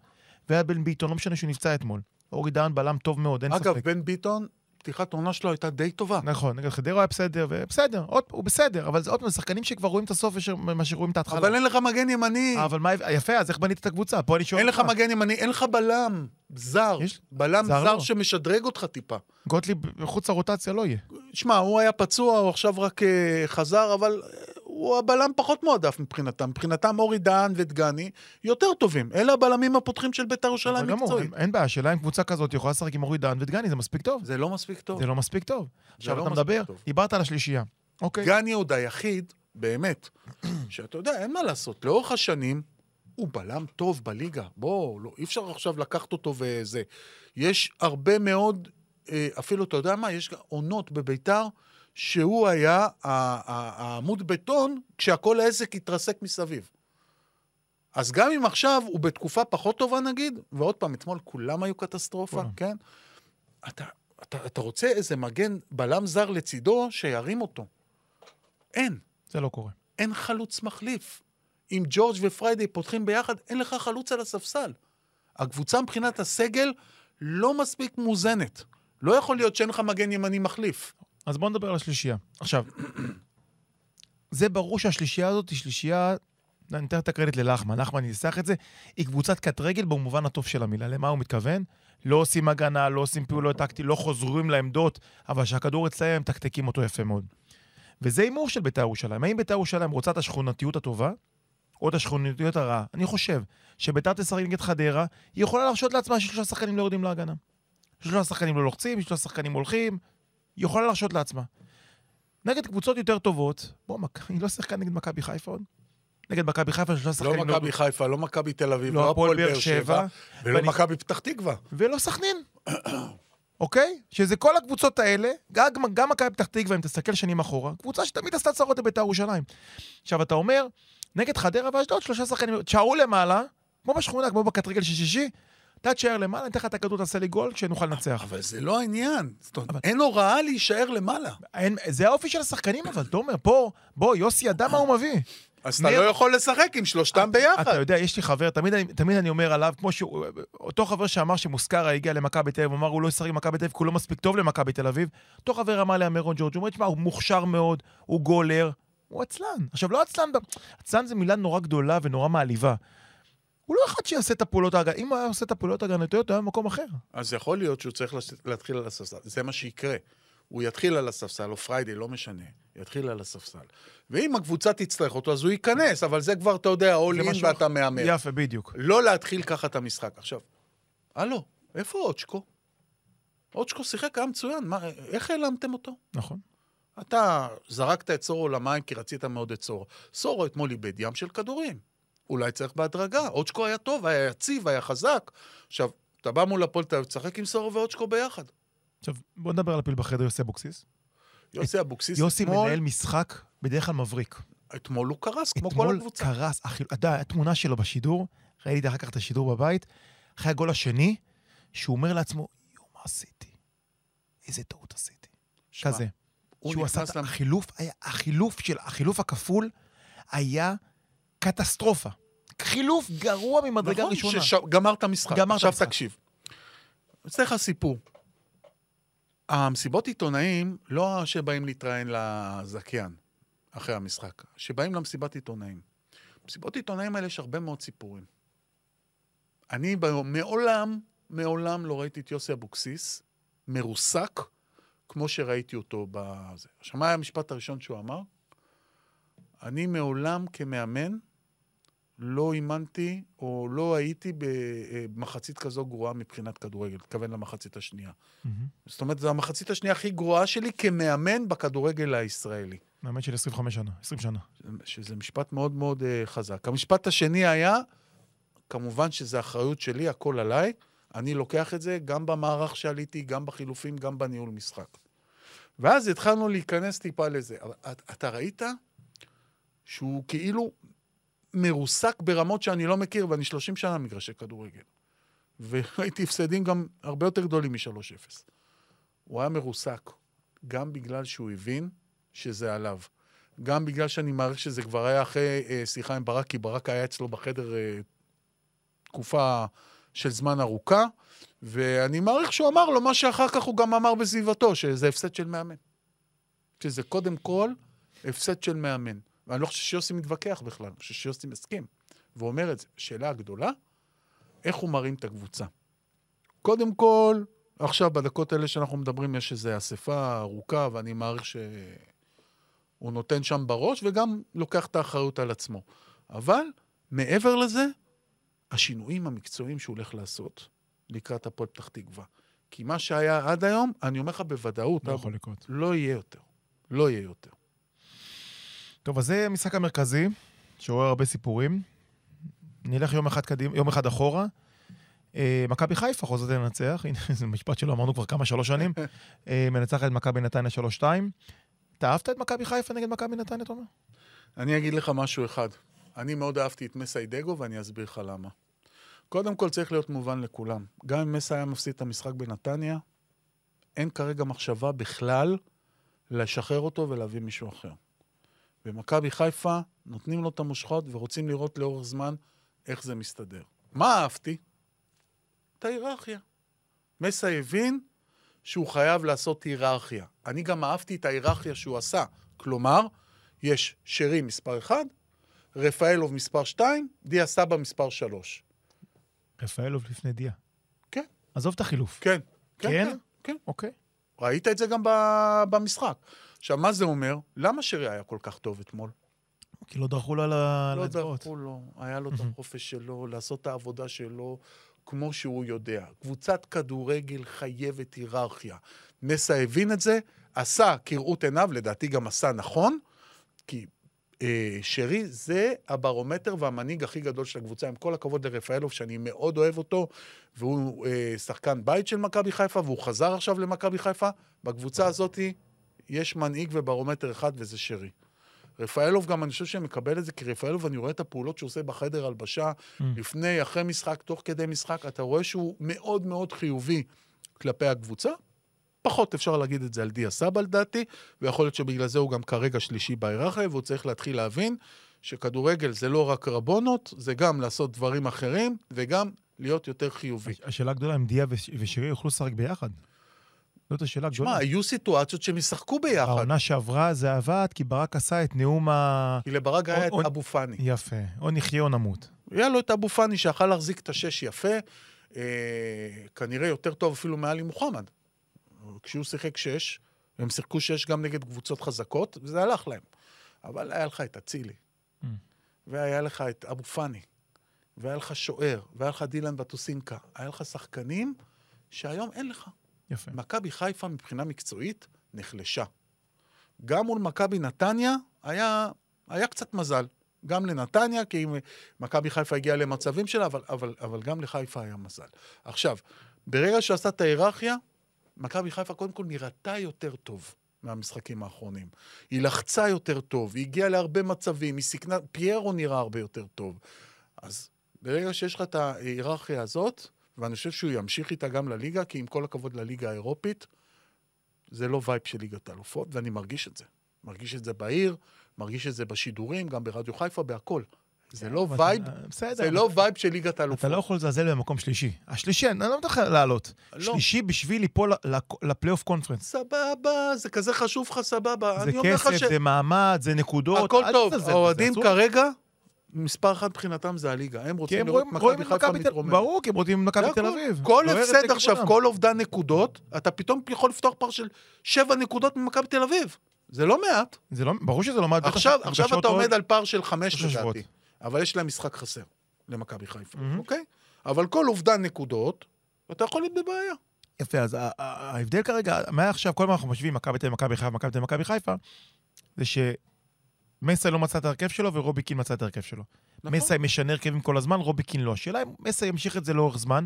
והיה בן ביטון, לא משנה שהוא נפצע אתמול. אורי דהן בלם טוב מאוד, אין אגב, ספק. בן ביטון, פתיחת העונה שלו הייתה די טובה. נכון, נגד חדרה היה בסדר, ובסדר, עוד, הוא בסדר, אבל זה עוד פעם, שחקנים שכבר רואים את הסוף מאשר- מאשר רואים את ההתחלה. אבל אין לך מגן ימני. אבל מה, יפה, אז איך בנית את הקבוצה? פה אני שואל אין לך. מגן ימני, אין לך בלם זר. יש- בלם זר זר לא. שמשדרג אותך טיפה. גוטליב מחוץ לרוטציה לא יהיה. שמע, הוא היה פצוע, הוא עכשיו רק אה, חזר, אבל אה, הוא הבלם פחות מועדף מבחינתם. מבחינתם אורי דהן ודגני יותר טובים. אלה הבלמים הפותחים של בית"ר ירושלים מקצועית. אין- בעיה, השאלה אם קבוצה כזאת יכולה לשחק עם אורי דהן ודגני, זה מספיק טוב. זה לא מספיק טוב. זה לא מספיק טוב. עכשיו לא אתה מדבר. דיברת על השלישייה. אוקיי. גן יהודה היחיד, באמת, *clears throat* שאתה יודע, אין מה לעשות. לאורך השנים, הוא בלם טוב בליגה. בוא, לא, אי אפשר עכשיו לקחת אותו וזה. יש הרבה מאוד, אה, אפילו, אתה יודע מה, יש עונות בביתר, שהוא היה העמוד בטון כשהכל העסק התרסק מסביב. אז גם אם עכשיו הוא בתקופה פחות טובה נגיד, ועוד פעם, אתמול כולם היו קטסטרופה, כולם. כן? אתה, אתה, אתה רוצה איזה מגן בלם זר לצידו שירים אותו. אין. זה לא קורה. אין חלוץ מחליף. אם ג'ורג' ופריידי פותחים ביחד, אין לך חלוץ על הספסל. הקבוצה מבחינת הסגל לא מספיק מאוזנת. לא יכול להיות שאין לך מגן ימני מחליף. אז בואו נדבר על השלישייה. עכשיו, זה ברור שהשלישייה הזאת היא שלישייה, אני אתן את הקרדיט ללחמן, לחמן ניסח את זה, היא קבוצת קט רגל במובן הטוב של המילה. למה הוא מתכוון? לא עושים הגנה, לא עושים פעולות טקטי, לא חוזרים לעמדות, אבל כשהכדור אצלם, הם מתקתקים אותו יפה מאוד. וזה הימור של בית"ר ירושלים. האם בית"ר ירושלים רוצה את השכונתיות הטובה, או את השכונתיות הרעה? אני חושב שבית"ר תשחק נגד חדרה, היא יכולה להרשות לעצמה ששלושה שחקנים לא יורדים להגנה. שלושה שחקנים לא לוחצים, שלושה שחקנים הולכים, יכולה להרשות לעצמה. נגד קבוצות יותר טובות, בוא, מק- היא לא שיחקה נגד מכבי חיפה עוד? נגד מכבי חיפה שלושה לא שחקנים מכבי חיפה, לא מכבי תל אביב, לא הפועל באר שבע, ולא ואני- מכבי פתח תקווה. ולא סכנין. *coughs* אוקיי? שזה כל הקבוצות האלה, גם, גם מכבי פתח תקווה, אם תסתכל שנים אחורה, קבוצה שתמיד עשתה צרות לבית"ר ירושלים. עכשיו, אתה אומר, נגד חדרה ואשדוד, שלושה שחקנים, תשארו למעלה, כמו בשכונה, כמו בקטרגל של שישי, אתה תשאר למעלה, ניתן לך את הכדור, תעשה לי גול, שנוכל לנצח. אבל זה לא העניין. זאת אומרת, אין הוראה להישאר למעלה. אין, זה האופי של השחקנים, אבל, תומר, פה, בוא, יוסי ידע מה הוא מביא. אז אתה לא יכול לשחק עם שלושתם אתה ביחד. יודע, יש לי חבר, תמיד, אני- תמיד אני אומר עליו, כמו שהוא, אותו חבר שאמר שמוסקרה הגיע למכבי תל אביב, הוא אמר, הוא לא ישחק במכבי תל אביב, כי הוא לא מספיק טוב למכבי תל אביב. אותו חבר אמר לי, אמרון ג'ורג', הוא אומר, תשמע, הוא מוכשר מאוד, הוא גולר, הוא עצלן. עכשיו, לא עצלן, עצלן זה מילה נורא גדולה ונורא מעליבה. הוא לא אחד שיעשה את הפעולות ההגנתיות, אם הוא היה עושה את הפעולות ההגנתיות, הוא היה במקום אחר. אז יכול להיות שהוא צריך להתחיל על הספסל. זה מה שיקרה. הוא יתחיל על הספסל, או פריידי, לא משנה. יתחיל על הספסל. ואם הקבוצה תצטרך אותו, אז הוא ייכנס, אבל זה כבר, אתה יודע, in משהו ואתה. מהמר. יפה, בדיוק. לא להתחיל ככה את המשחק. עכשיו, הלו, איפה אוצ'קו? אוצ'קו שיחק, היה מצוין, מה, איך העלמתם אותו? נכון. אתה זרקת את סורו למים כי רצית מאוד את סורו. סורו אתמול איבד ים של כדורים. אולי צריך בהדרגה. אוצ'קו היה טוב, היה יציב, היה חזק. עכשיו, אתה בא מול הפועל תל אביב, תשחק עם סורו ואוצ'קו ביחד. עכשיו, בוא נדבר על הפיל בחדר, יוסי אבוקסיס. יוסי אבוקסיס יוסי אתמול, מנהל משחק בדרך כלל מבריק. אתמול הוא קרס, כמו כל אתמול הקבוצה. קרס, אחי, אתה יודע, התמונה שלו בשידור, ראיתי אחר כך את השידור בבית, אחרי הגול השני, שהוא אומר לעצמו, יואו, מה עשיתי? איזה טעות עשיתי. כזה. הוא שהוא עשה את החילוף, היה, החילוף של, החילוף הכפול היה קטסטרופה. חילוף גרוע ממדרגה נכון, ראשונה. שגמר את המשחק. גמר את עכשיו המשחק. תקשיב. אני אעשה לך סיפור. המסיבות עיתונאים, לא שבאים להתראיין לזכיין אחרי המשחק, שבאים למסיבת עיתונאים. במסיבות עיתונאים האלה יש הרבה מאוד סיפורים. אני ב- מעולם, מעולם לא ראיתי את יוסי אבוקסיס מרוסק כמו שראיתי אותו בזה. עכשיו, מה היה המשפט הראשון שהוא אמר? אני מעולם כמאמן לא אימנתי או לא הייתי במחצית כזו גרועה מבחינת כדורגל, מתכוון למחצית השנייה. מהמם. זאת אומרת, זו המחצית השנייה הכי גרועה שלי כמאמן בכדורגל הישראלי. מאמן של 25 שנה, 20 שנה. שזה משפט מאוד מאוד uh, חזק. המשפט השני היה, כמובן שזו אחריות שלי, הכל עליי. אני לוקח את זה גם במערך שעליתי, גם בחילופים, גם בניהול משחק. ואז התחלנו להיכנס טיפה לזה. אבל אתה ראית שהוא כאילו מרוסק ברמות שאני לא מכיר, ואני 30 שנה מגרשי כדורגל. *laughs* וראיתי הפסדים גם הרבה יותר גדולים מ-3-0. הוא היה מרוסק, גם בגלל שהוא הבין שזה עליו. גם בגלל שאני מעריך שזה כבר היה אחרי אה, שיחה עם ברק, כי ברק היה אצלו בחדר אה, תקופה של זמן ארוכה, ואני מעריך שהוא אמר לו מה שאחר כך הוא גם אמר בסביבתו, שזה הפסד של מאמן. שזה קודם כל הפסד של מאמן. ואני לא חושב שיוסי מתווכח בכלל, אני חושב שיוסי מסכים. ואומר את זה. השאלה הגדולה, איך הוא מרים את הקבוצה. קודם כל, עכשיו, בדקות האלה שאנחנו מדברים, יש איזו אספה ארוכה, ואני מעריך שהוא נותן שם בראש, וגם לוקח את האחריות על עצמו. אבל, מעבר לזה, השינויים המקצועיים שהוא הולך לעשות לקראת הפועל פתח תקווה. כי מה שהיה עד היום, אני אומר לך בוודאות, לא יכול לקרות. לא יהיה יותר. לא יהיה יותר. טוב, אז זה המשחק המרכזי, שעורר הרבה סיפורים. נלך יום אחד, קדימה, יום אחד אחורה. אה, מכבי חיפה חוזרת לנצח, הנה, *laughs* זה משפט שלא אמרנו כבר כמה, שלוש שנים. *laughs* אה, מנצחת את מכבי נתניה 3-2. אתה אהבת את מכבי חיפה נגד מכבי נתניה, תומר? אני אגיד לך משהו אחד. אני מאוד אהבתי את מסיידגו, ואני אסביר לך למה. קודם כל צריך להיות מובן לכולם. גם אם מסה היה מפסיד את המשחק בנתניה, אין כרגע מחשבה בכלל לשחרר אותו ולהביא מישהו אחר. במכבי חיפה נותנים לו את המושכות ורוצים לראות לאורך זמן איך זה מסתדר. מה אהבתי? את ההיררכיה. מסה הבין שהוא חייב לעשות היררכיה. אני גם אהבתי את ההיררכיה שהוא עשה. כלומר, יש שרי מספר 1, רפאלוב מספר 2, דיה סבא מספר 3. רפאלוב לפני דיה. כן. עזוב את החילוף. כן. כן? כן? כן, כן. אוקיי. ראית את זה גם במשחק. עכשיו, מה זה אומר? למה שרי היה כל כך טוב אתמול? כי לא דרכו לו על ה- על לא האצבעות. דרכו לו, היה לו את החופש שלו, לעשות את העבודה שלו כמו שהוא יודע. קבוצת כדורגל חייבת היררכיה. מסה הבין את זה, עשה כראות עיניו, לדעתי גם עשה נכון, כי אה, שרי זה הברומטר והמנהיג הכי גדול של הקבוצה, עם כל הכבוד לרפאלוב, שאני מאוד אוהב אותו, והוא אה, שחקן בית של מכבי חיפה, והוא חזר עכשיו למכבי חיפה. בקבוצה הזאת יש מנהיג וברומטר אחד, וזה שרי. רפאלוב גם, אני חושב שמקבל את זה, כי רפאלוב, אני רואה את הפעולות שהוא עושה בחדר הלבשה, Mm. לפני, אחרי משחק, תוך כדי משחק, אתה רואה שהוא מאוד מאוד חיובי כלפי הקבוצה. פחות אפשר להגיד את זה על דיה סבא לדעתי, ויכול להיות שבגלל זה הוא גם כרגע שלישי בהיררכיה, והוא צריך להתחיל להבין שכדורגל זה לא רק רבונות, זה גם לעשות דברים אחרים, וגם להיות יותר חיובי. השאלה הגדולה אם דיה וש- ושירי יוכלו לשחק ביחד. זאת השאלה הגדולה. שמע, היו סיטואציות שהם ישחקו ביחד. העונה שעברה זה עבד, כי ברק עשה את נאום ה... כי לברק היה את אבו פאני. יפה. או נחיה או נמות. היה לו את אבו פאני שיכל להחזיק את השש יפה, אה, כנראה יותר טוב אפילו מעלי מוחמד. כשהוא שיחק שש, הם שיחקו שש גם נגד קבוצות חזקות, וזה הלך להם. אבל היה לך את אצילי, Mm. והיה לך את אבו פאני, והיה לך שוער, והיה לך דילן בטוסינקה. היה לך שחקנים שהיום אין לך. יפה. מכבי חיפה מבחינה מקצועית נחלשה. גם מול מכבי נתניה היה, היה קצת מזל. גם לנתניה, כי מכבי חיפה הגיעה למצבים שלה, אבל, אבל, אבל גם לחיפה היה מזל. עכשיו, ברגע שעשה את ההיררכיה, מכבי חיפה קודם כל נראתה יותר טוב מהמשחקים האחרונים. היא לחצה יותר טוב, היא הגיעה להרבה מצבים, היא סיכנה, פיירו נראה הרבה יותר טוב. אז ברגע שיש לך את ההיררכיה הזאת, ואני חושב שהוא ימשיך איתה גם לליגה, כי עם כל הכבוד לליגה האירופית, זה לא וייב של ליגת האלופות, ואני מרגיש את זה. מרגיש את זה בעיר, מרגיש את זה בשידורים, גם ברדיו חיפה, בהכל. זה לא וייב, בסדר. זה לא וייב של ליגת האלופות. אתה לא יכול לזלזל במקום שלישי. השלישי, אני לא מתחיל לעלות. לא. שלישי בשביל ליפול לפלייאוף קונפרנס. סבבה, זה כזה חשוב לך, סבבה. זה כסף. זה מעמד, זה נקודות. הכל טוב, האוהדים. כרגע, מספר אחת מבחינתם זה הליגה. הם רוצים לראות מכבי חיפה מתרוממת. ברור, כי הם רוצים מכבי תל. אביב. כל לא הפסד. עכשיו, כל אובדן נקודות, אתה פתאום יכול לפתוח פער של שבע נקודות ממכבי תל אביב. זה לא מעט. זה לא, ברור שזה לא מעט. עכשיו, עכשיו אתה עומד על פער של חמש לדעתי. אבל יש להם משחק חסר למכבי חיפה. אוקיי? אבל כל אובדן נקודות, אתה יכול להיות בבעיה. יפה, אז ההבדל כרגע, מעכשיו, כל הזמן אנחנו משווים מכבי תל אביב, מכבי חיפה, מכבי תל אביב, מכבי חיפה, זה שמסי לא מצא את ההרכב שלו ורובי קין מצא את ההרכב שלו. נכון? מסי משנה הרכבים כל הזמן, רובי קין לא. השאלה אם מסי ימשיך את זה לאורך זמן.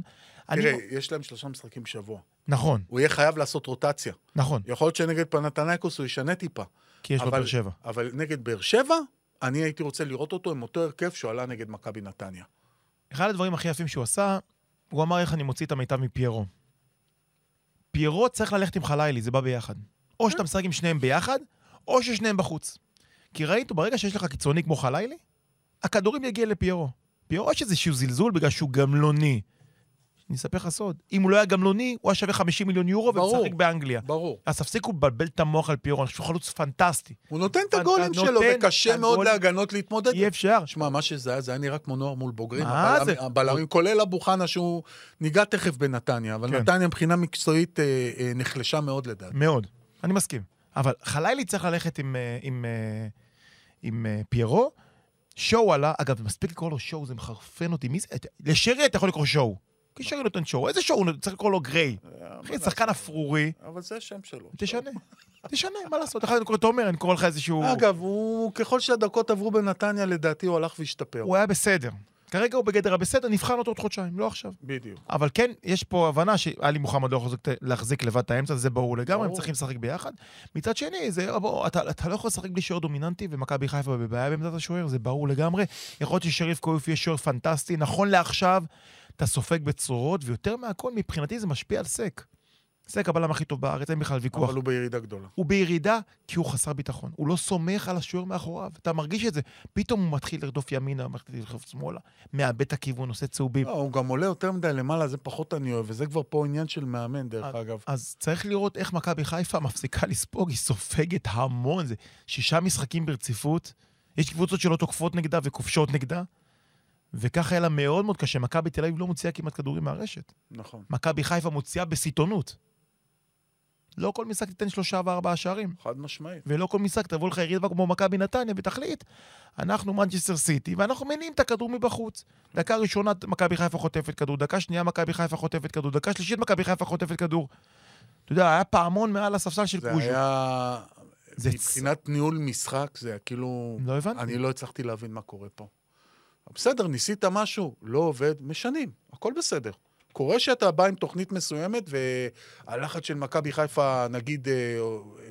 אני- תראה, יש להם שלושה משחקים בשבוע. נכון, הוא יהיה חייב לעשות רוטציה. נכון, יכול להיות שנגד פנתנייקוס הוא ישנה טיפה. כי יש לו אבל- באר שבע. אבל נגד באר שבע, אני הייתי רוצה לראות אותו עם אותו הרכב שהוא עלה נגד מכבי נתניה. אחד הדברים הכי יפים שהוא עשה, הוא אמר איך אני מוציא את המיטב מפיירו. פיירו צריך ללכת עם חלילי, זה בא ביחד. או שאתה משחק עם שניהם ביחד, או ששניהם בחוץ. כי ראית, ברגע שיש לך קיצוני כמו חלילי, הכדורים יגיע לפיירו. פיירו יש איזשהו זלזול בגלל שהוא גמלוני. אני אספר לך סוד, אם הוא לא היה גמלוני, הוא היה שווה 50 מיליון יורו. ומשחק באנגליה. ברור. אז תפסיקו לבלבל את המוח על פיירו, אני חושב שהוא חלוץ פנטסטי. הוא נותן את הגולים שלו, וקשה מאוד. להגנות להתמודד. אי אפשר. שמע, מה שזה היה, זה היה נראה כמו נוער מול בוגרים. מה זה? הבלמים, כולל אבו חנה, שהוא ניגע תכף בנתניה, אבל כן. נתניה מבחינה מקצועית אה, אה, נחלשה מאוד לדעתי. מאוד, אני מסכים. אבל חלילי צריך ללכת עם, אה, עם, אה, אה, פיירו. שואו עלה, אגב, מספיק לקרוא לו שואו, זה מחרפן אותי. מי זה? לשרי אתה יכול לקרוא שואו. כי שרי נותן שואו. איזה שואו? צריך לקרוא לו גריי. אחי, שחקן אפרורי, אבל זה השם שלו. תשנה. תשנה, מה לעשות? אחד אני קורא תומר, אני קורא לך איזשהו... אגב, ככל שהדקות עברו בנתניה, לדעתי הוא הלך והשתפר. הוא היה בסדר. כרגע הוא בגדר הבסדר, נבחן אותו עוד חודשיים, לא עכשיו. בדיוק. אבל כן, יש פה הבנה שאלי מוחמד לא יכול להחזיק- לבד את האמצע, זה ברור לגמרי, הם. צריכים לשחק ביחד. מצד שני, זה, בוא, אתה, אתה לא יכול לשחק בלי שוער דומיננטי, ומכבי חיפה בבעיה בעמדת השוער, זה ברור לגמרי. יכול להיות ששריף קויוף יהיה שוער פנטסטי, נכון לעכשיו, אתה סופג בצרורות, ויותר מהכל, מבחינתי זה משפיע על סק. סק הבלם הכי טוב בארץ, אין בכלל ויכוח. אבל הוא בירידה גדולה. הוא בירידה כי הוא חסר ביטחון. הוא לא סומך על השוער מאחוריו. אתה מרגיש את זה. פתאום הוא מתחיל לרדוף ימינה, מתחיל לרדוף שמאלה, מאבד את הכיוון, עושה צהובים. לא, הוא גם עולה יותר מדי למעלה, זה פחות אני אוהב, וזה כבר פה עניין של מאמן, דרך אגב. אז צריך לראות איך מכבי חיפה מפסיקה *laughs* לספוג, היא סופגת המון, זה שישה משחקים ברציפות. יש קבוצות שלא תוקפות נגדה וכובשות נגדה, וככה היה לה מאוד מאוד קשה. מכבי תל אביב לא מוציאה כמעט כדורים מהרשת. נכון. מכבי חיפה מוציאה בסיטונות. לא כל משחק תיתן שלושה וארבעה שערים. חד משמעית. ולא כל משחק תבוא לך יריבה כמו מכבי נתניה ותחליט, אנחנו מנצ'סטר סיטי, ואנחנו מניעים את הכדור מבחוץ. דקה ראשונה מכבי חיפה חוטפת כדור, דקה שנייה מכבי חיפה חוטפת כדור, דקה שלישית מכבי חיפה חוטפת כדור. אתה יודע, היה פעמון מעל הספסל של זה קוז'ו. היה... זה צ- מבחינת ניהול משחק, זה היה כאילו... לא הבנתי. אני לא הצלחתי להבין מה קורה פה. בסדר, ניסית משהו, לא עובד, משנים, הכל בסדר. קורה שאתה בא עם תוכנית מסוימת, והלחץ של מכבי חיפה, נגיד, אה,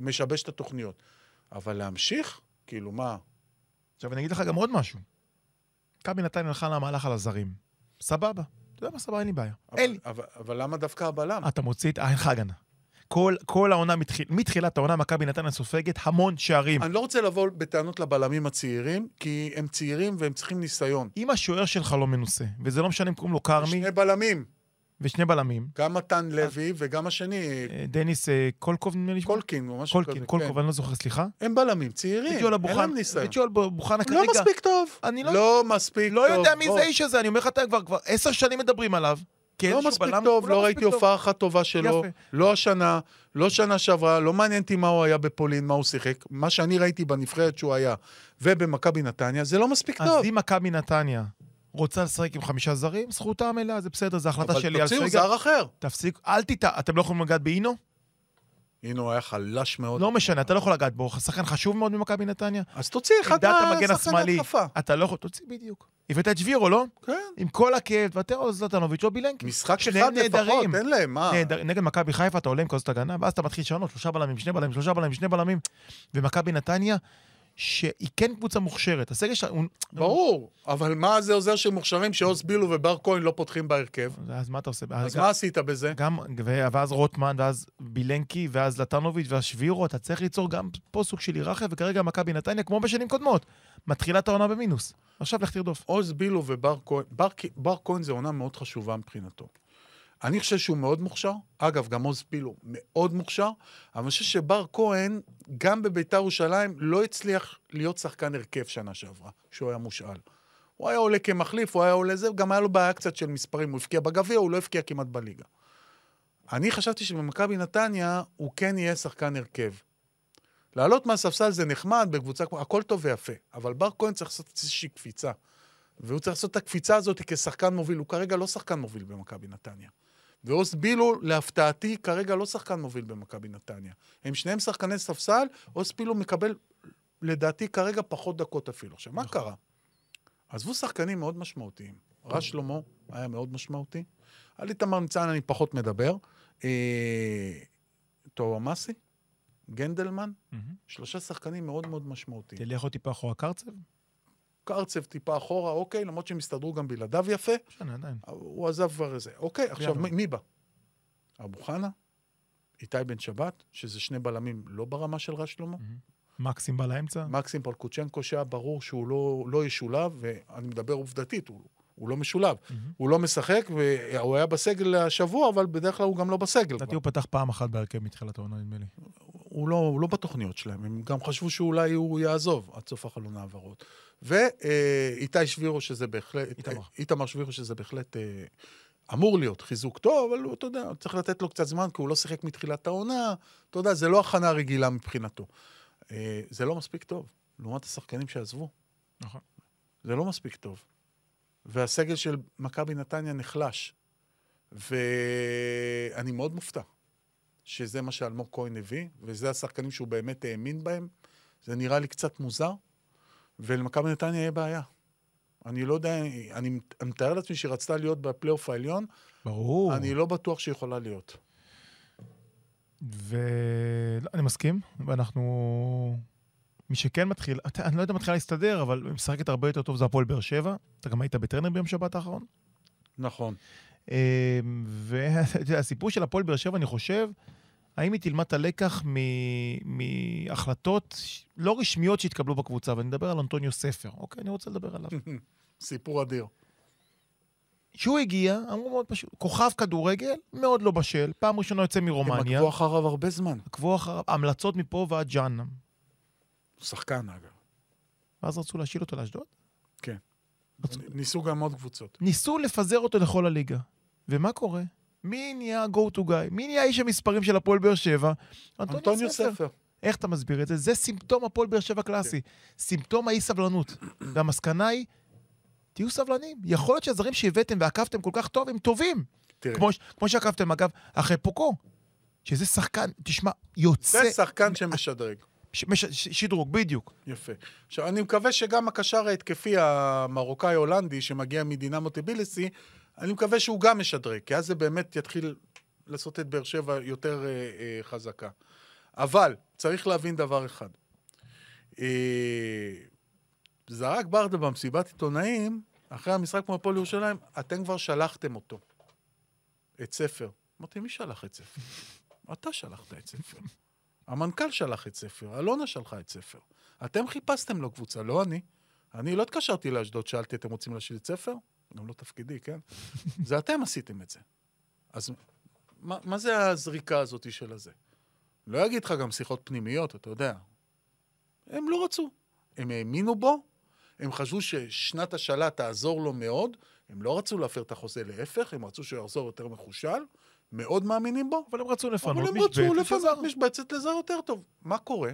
משבש את התוכניות. אבל להמשיך? כאילו, מה? עכשיו אני אגיד לך גם עוד משהו. מכבי נתניה הלכה למהלך על הזרים. סבבה. אתה יודע מה סבבה? אין לי בעיה. אבל, אין לי. אבל, אבל למה דווקא הבלם? אתה מוציא את... אה, אין לך הגנה. כל, כל העונה, מתחיל, מתחילת העונה, מכבי נתניה סופגת המון שערים. אני לא רוצה לבוא בטענות לבלמים הצעירים, כי הם צעירים והם צריכים ניסיון. אם השוער שלך לא מנוסה, וזה לא משנה אם קוראים לו כרמי, שני בלמים, ושני בלמים, גם מתן לוי וגם השני, אה, דניס אה, קולקוב נדמה לי? קולקין או משהו כזה. קולקין, כן. קולקוב, אני לא זוכר, סליחה. הם בלמים צעירים, אין להם ניסיון. וג'ואל אבוחנה כרגע, לא מספיק טוב. אני לא- לא מספיק טוב. לא יודע מי. זה האיש הזה, אני אומר לך, אתם כבר עשר שנים מדברים עליו. לא כאיזשהו מספיק בלם, טוב, לא מספיק ראיתי. הופעה אחת טובה שלו. לא השנה, לא שנה שעברה, לא מעניין אותי מה הוא היה בפולין, מה הוא שיחק. מה שאני ראיתי בנבחרת שהוא היה, ובמכבי נתניה, זה לא מספיק אז טוב. אם מכבי נתניה רוצה לשחק עם חמישה זרים, זכותה המלאה, זה בסדר, זו החלטה של אבל אייל תוציאו סגל. זר אחר. תפסיק, אל תטע, אתם לא יכולים לגעת באינו? הנה, הוא היה חלש מאוד. לא משנה, אתה לא יכול לגעת בו, שחקן חשוב מאוד ממכבי נתניה. אז תוציא אחד השמאלי, התקפה. אתה לא יכול, תוציא בדיוק. הבאת את שבירו, לא? כן. עם כל הכאב, תוותר על זלטנוביץ' או בילנקי. משחק אחד לפחות, נהדרים. אין להם, מה? נהדר, נגד מכבי חיפה אתה עולה עם כזאת הגנה, ואז אתה מתחיל לשנות, שלושה בלמים, שני בלמים, שלושה בלמים, שני בלמים. ומכבי נתניה, שהיא כן קבוצה מוכשרת. הסגל שלה... ברור, אבל מה זה עוזר שהם מוכשרים שעוז בילו ובר כהן לא פותחים בהרכב? אז מה אתה עושה? אז גם- מה עשית בזה? גם, ואז רוטמן, ואז בילנקי, ואז לטנוביץ', ואז שבירו, אתה צריך ליצור גם פה סוג של היררכיה, וכרגע מכבי נתניה, כמו בשנים קודמות, מתחילה את העונה במינוס. עכשיו לך תרדוף. עוז בילו ובר כהן, בר, בר כהן זה עונה מאוד חשובה מבחינתו. אני חושב שהוא מאוד מוכשר, אגב, גם עוז בילו מאוד מוכשר, אבל אני חושב שבר כהן, גם בביתר ירושלים, לא הצליח להיות שחקן הרכב שנה שעברה, שהוא היה מושאל. הוא היה עולה כמחליף, הוא היה עולה זה, גם היה לו בעיה קצת של מספרים, הוא הבקיע בגביע, הוא לא הבקיע כמעט בליגה. אני חשבתי שבמכבי נתניה הוא כן יהיה שחקן הרכב. לעלות מהספסל זה נחמד, בקבוצה כמו... הכל טוב ויפה, אבל בר כהן צריך לעשות איזושהי קפיצה. והוא צריך לעשות את הקפיצה הזאת כשחקן מוביל. הוא כרגע לא שחקן מוביל במכבי נתניה. ועוז בילו, להפתעתי, כרגע לא שחקן מוביל במכבי נתניה. הם שניהם שחקני ספסל, עוז בילו מקבל, לדעתי, כרגע פחות דקות אפילו. עכשיו, מה קרה? עזבו שחקנים מאוד משמעותיים. רז שלמה היה מאוד משמעותי. על איתמר ניצן אני פחות מדבר. אה, טוואמאסי, גנדלמן, שלושה שחקנים מאוד מאוד משמעותיים. תלך עוד טיפה אחורה קרצב? קרצב טיפה אחורה, אוקיי, למרות שהם הסתדרו גם בלעדיו יפה, משנה, עדיין. הוא עזב כבר איזה. אוקיי, עכשיו. מי, מי בא? אבו חנה, איתי בן שבת, שזה שני בלמים לא ברמה של רז שלמה, מקסים בא לאמצע. מקסים פולקוצ'נקו, שהיה ברור שהוא לא, לא ישולב, ואני מדבר עובדתית, הוא, הוא לא משולב. הוא לא משחק, והוא היה בסגל השבוע, אבל בדרך כלל הוא גם לא בסגל. לדעתי. הוא פתח פעם אחת בהרכב מתחילת העונה, נדמה לי. הוא לא, הוא לא בתוכניות שלהם, הם גם חשבו שאולי הוא יעזוב עד סוף החלון העברות. ואיתי שבירו, שזה בהחלט... איתמר. איתמר שבירו, שזה בהחלט אה, אמור להיות חיזוק טוב, אבל הוא, אתה יודע, צריך לתת לו קצת זמן, כי הוא לא שיחק מתחילת העונה. אתה יודע, זה לא הכנה רגילה מבחינתו. אה, זה לא מספיק טוב, לעומת השחקנים שעזבו. נכון. זה לא מספיק טוב. והסגל של מכבי נתניה נחלש. ואני מאוד מופתע שזה מה שאלמוג כהן הביא, וזה השחקנים שהוא באמת האמין בהם. זה נראה לי קצת מוזר, ולמכבי נתניה יהיה בעיה. אני לא יודע, אני מתאר לעצמי שהיא רצתה להיות בפלייאוף העליון, ברור. אני לא בטוח שהיא יכולה להיות. ואני מסכים, ואנחנו... מי שכן מתחיל, אתה- אני לא יודע אם מתחילה להסתדר, אבל משחקת הרבה יותר טוב זה הפועל באר שבע. אתה גם היית בטרנר ביום שבת האחרון. נכון. *laughs* והסיפור של הפועל באר שבע, אני חושב, האם היא תלמד את הלקח מהחלטות לא רשמיות שהתקבלו בקבוצה, ואני מדבר על אנטוניו ספר. אוקיי, אני רוצה לדבר עליו. *laughs* סיפור אדיר. כשהוא הגיע, אמרו מאוד פשוט, כוכב כדורגל, מאוד לא בשל, פעם ראשונה יוצא הם מרומניה, עקבו אחריו הרבה זמן. עקבו אחריו, המלצות מפה ועד ג'אנם. שחקן, אגב. ואז רצו להשאיל אותו לאשדוד? כן. רצו- ניסו גם עוד קבוצות. ניסו לפזר אותו לכל הליגה. ומה קורה? מי נהיה go to guy? מי נהיה איש המספרים של הפועל באר שבע? אנטוניו ספר. איך אתה מסביר את זה? זה סימפטום הפועל באר שבע קלאסי. סימפטום האי-סבלנות. והמסקנה היא, תהיו סבלנים. יכול להיות שהזרים שהבאתם ועקבתם כל כך טוב, הם טובים. כמו, כמו שעקבתם, אגב, אחרי פוקו. שזה שחקן, תשמע, יוצא... זה שחקן שמשדרג. ש, מש, ש, שדרוג, בדיוק. יפה. עכשיו, אני מקווה שגם הקשר ההתקפי המרוקאי-הולנדי שמגיע מדינמו טביליסי, אני מקווה שהוא גם משדרג, כי אז זה באמת יתחיל לעשות את באר שבע יותר אה, אה, חזקה. אבל צריך להבין דבר אחד. אה, זרק ברדה במסיבת עיתונאים, אחרי המשחק כמו הפועל ירושלים, אתם כבר שלחתם אותו, את ספר. אמרתי, מי שלח את ספר? *laughs* אתה שלחת את ספר. *laughs* המנכ"ל שלח את ספר, אלונה שלחה את ספר. אתם חיפשתם לו קבוצה, לא אני. אני לא התקשרתי לאשדוד, שאלתי, אתם רוצים להשאיר את ספר? גם לא תפקידי, כן? זה אתם עשיתם את זה. אז מה, מה זה הזריקה הזאת של הזה? לא אגיד לך גם שיחות פנימיות, אתה יודע. הם לא רצו. הם האמינו בו, הם חשבו ששנת השאלה תעזור לו מאוד, הם לא רצו להפר את החוזה להפך, הם רצו שהוא יחזור יותר מחושל, מאוד מאמינים בו, אבל הם רצו לפנות אבל הם משבצת רצו. לפנות משבצת לזר יותר טוב. מה קורה?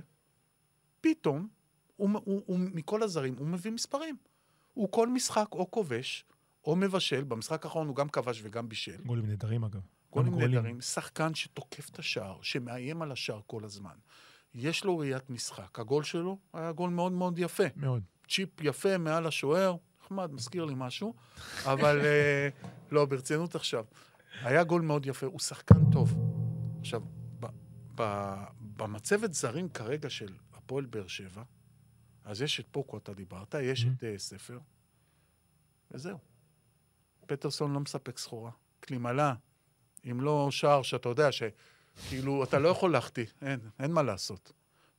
פתאום, הוא, הוא, הוא, מכל הזרים, הוא מביא מספרים. הוא כל משחק או כובש, או מבשל, במשחק האחרון הוא גם כבש וגם בישל. גולים נהדרים, אגב. גולים. נהדרים, שחקן שתוקף את השער, שמאיים על השער כל הזמן. יש לו ראיית משחק. הגול שלו היה גול מאוד מאוד יפה. מאוד. צ'יפ יפה מעל השוער, נחמד, מזכיר לי משהו, אבל אה, לא, ברצינות עכשיו. היה גול מאוד יפה, הוא שחקן טוב. עכשיו, ב, ב, במצבת זרים כרגע של הפועל באר שבע, אז יש את פוקו, אתה דיברת, יש את uh, ספר, וזהו. פטרסון לא מספק סחורה. קלימלה, אם לא שער שאתה יודע שכאילו, אתה לא יכול להחטיא, אין, אין מה לעשות.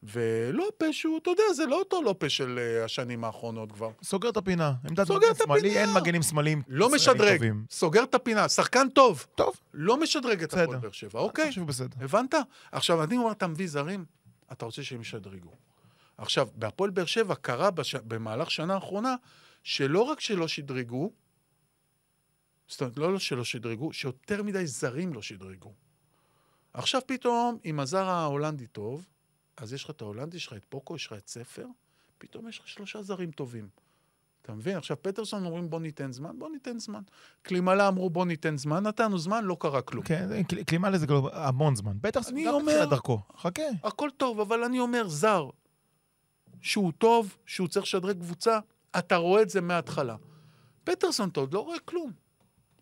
ולופה שהוא, אתה יודע, זה לא אותו לופה של uh, השנים האחרונות כבר. סוגר את הפינה. עמדת סוגר את שמאלי, הפינה. אין מגנים שמאליים. לא משדרג, טובים. סוגר את הפינה, שחקן טוב, טוב, לא משדרג את. הפועל באר שבע, אוקיי? אני חושב בסדר. הבנת? עכשיו, אני אומר, אתה מביא זרים, אתה רוצה שהם ישדרגו. עכשיו, בהפועל באר שבע קרה בש... במהלך שנה האחרונה, שלא רק שלא שדרגו, זאת אומרת, לא שלא שדרגו, שיותר מדי זרים לא שדרגו. עכשיו פתאום, אם הזר ההולנדי טוב, אז יש לך את ההולנדי, יש לך את פוקו, יש לך את ספר, פתאום יש לך שלושה זרים טובים. אתה מבין? עכשיו פטרסון אומרים בוא ניתן זמן, בוא ניתן זמן. קלימלה אמרו בוא ניתן זמן, נתנו זמן, לא קרה כלום. כן, זה- קל- קלימה לזה כבר המון זמן. בטח, אני גם אומר- בתחילת דרכו. חכה. הכל טוב, אבל אני אומר, זר, שהוא טוב, שהוא צריך לשדרג קבוצה, אתה רואה את זה מההתחלה. פטרסון, אתה עוד לא רואה כלום.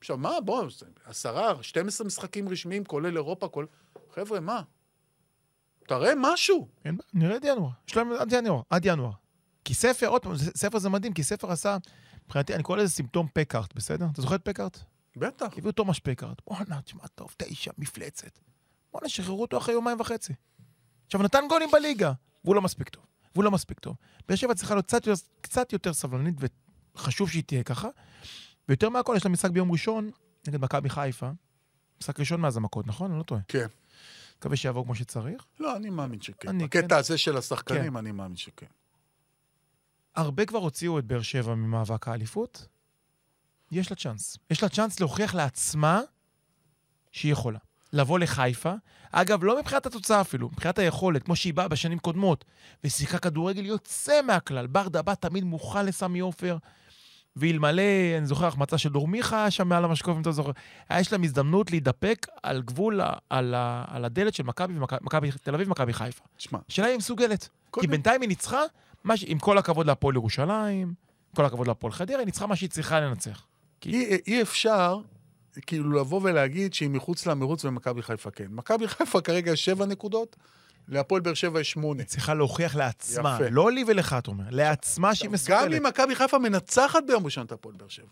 עכשיו, מה, בוא, זה עשרה, 12 משחקים רשמיים, כולל אירופה, כל... חבר'ה, מה? תראה משהו. אין נראה עד ינואר. יש להם עד ינואר. עד ינואר. כי ספר, עוד פעם, ספר זה מדהים, כי ספר עשה, מבחינתי, אני קורא לזה סימפטום פקארט, בסדר? אתה זוכר את פקארט? בטח. הביאו תומש פקארט. בואנה, תשמע טוב, תשע, מפלצת. בואנה, שחררו אותו אחרי יומיים וחצי. עכשיו, נתן גולים בליגה, והוא לא מספיק טוב. והוא לא מספיק טוב. באר שבע צריכה להיות קצת יותר סבלנית, וחשוב שהיא תהיה ככה. ויותר מהכל, יש לה משחק ביום ראשון נגד מכבי חיפה. משחק ראשון מאז המכות, נכון? אני לא טועה. כן. מקווה שיעבור כמו שצריך. לא, אני מאמין שכן. אני בקטע כן. הזה של השחקנים, אני מאמין שכן. הרבה כבר הוציאו את באר שבע ממאבק האליפות. יש לה צ'אנס. יש לה צ'אנס להוכיח לעצמה שהיא יכולה. לבוא לחיפה, אגב, לא מבחינת התוצאה אפילו, מבחינת היכולת, כמו שהיא באה בשנים קודמות, ושיחקה כדורגל יוצא מהכלל. ברדה בא תמיד מוכן לסמי עופר, ואלמלא, אני זוכר, החמצה של דור מיכה היה שם מעל המשקוף, אם אתה זוכר, היה יש להם הזדמנות להידפק על גבול, על, ה- על הדלת של מכבי תל אביב ומכבי חיפה. תשמע, השאלה היא מסוגלת. כי בינתיים היא ניצחה, מה ש... עם כל הכבוד להפועל ירושלים, עם כל הכבוד להפועל חדרה, היא ניצחה מה שהיא צריכה לנצח. אי, אי אפשר כאילו לבוא ולהגיד שהיא מחוץ למרוץ ומכבי חיפה כן. מכבי חיפה כרגע שבע נקודות, להפועל באר שבע יש שמונה. היא צריכה להוכיח לעצמה, יפה. לא לי ולך, אתה אומר, לעצמה שהיא גם מסוגלת. אם מכבי חיפה מנצחת ביום ראשון את הפועל באר שבע,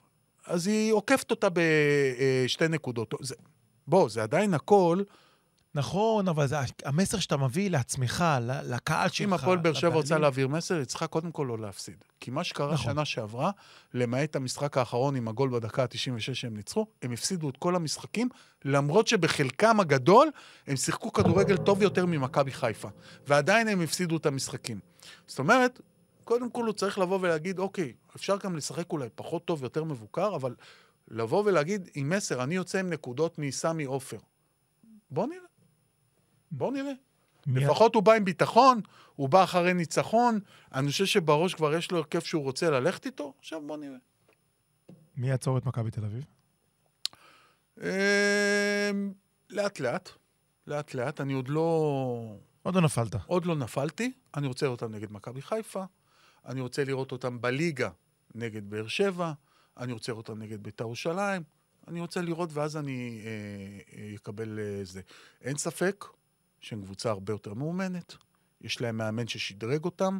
אז היא עוקפת אותה בשתי נקודות. זה, בוא, זה עדיין הכל. נכון, אבל זה המסר שאתה מביא לעצמך, לקהל שלך. אם הפועל באר שבע רוצה. להעביר מסר, היא צריכה קודם כל לא להפסיד. כי מה שקרה נכון. שנה שעברה, למעט המשחק האחרון עם הגול בדקה ה-96 שהם ניצחו, הם הפסידו את כל המשחקים, למרות שבחלקם הגדול הם שיחקו כדורגל טוב יותר ממכבי חיפה. ועדיין הם הפסידו את המשחקים. זאת אומרת, קודם כל הוא צריך לבוא ולהגיד, אוקיי, אפשר גם לשחק אולי פחות טוב, יותר מבוקר, אבל לבוא ולהגיד עם מסר, אני יוצא עם נקודות מסמי עופר. בוא נראה. בוא נראה. מי- לפחות הוא בא עם ביטחון, הוא בא אחרי ניצחון, אני חושב שבראש כבר יש לו הרכב שהוא רוצה ללכת איתו, עכשיו בוא נראה. מי יעצור את מכבי תל אביב? אמ, לאט לאט, לאט לאט, אני עוד לא, עוד לא נפלת. עוד לא נפלתי, אני רוצה לראות אותם נגד מכבי חיפה, אני רוצה לראות אותם בליגה נגד באר שבע, אני רוצה לראות אותם נגד בית"ר ירושלים, אני רוצה לראות ואז אני אה, אה, אקבל אה, זה. אין ספק שהם קבוצה הרבה יותר מאומנת, יש להם מאמן ששדרג אותם,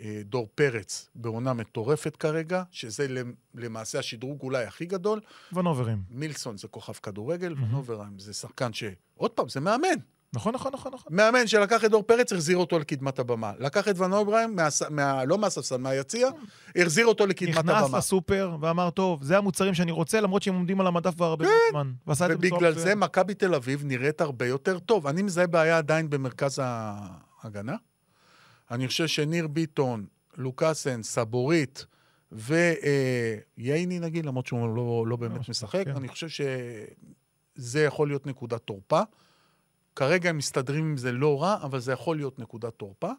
אה, דור פרץ בעונה מטורפת כרגע, שזה למ- למעשה השדרוג אולי הכי גדול. ונוברים. מילסון זה כוכב כדורגל, מהמם. ונוברהיים זה שחקן ש... עוד פעם, זה מאמן. נכון, נכון, נכון, נכון. מאמן שלקח את דור פרץ, החזיר אותו לקדמת הבמה. לקח את ונוברהיים, מה, מה, לא מהספסל, מהיציע, החזיר אותו לקדמת נכנס הבמה. לסופר ואמר, טוב, זה המוצרים שאני רוצה, למרות שהם עומדים על המדף כבר הרבה מאוד זמן. ובגלל זה. מכבי תל אביב נראית הרבה יותר טוב. אני מזהה בעיה עדיין במרכז ההגנה. אני חושב שניר ביטון, לוקאסן, סבורית וייני נגיד, למרות שהוא לא, לא באמת משחק, כן. אני חושב שזה יכול להיות נקודת תורפה. כרגע הם מסתדרים עם זה לא רע, אבל זה יכול להיות נקודת תורפה.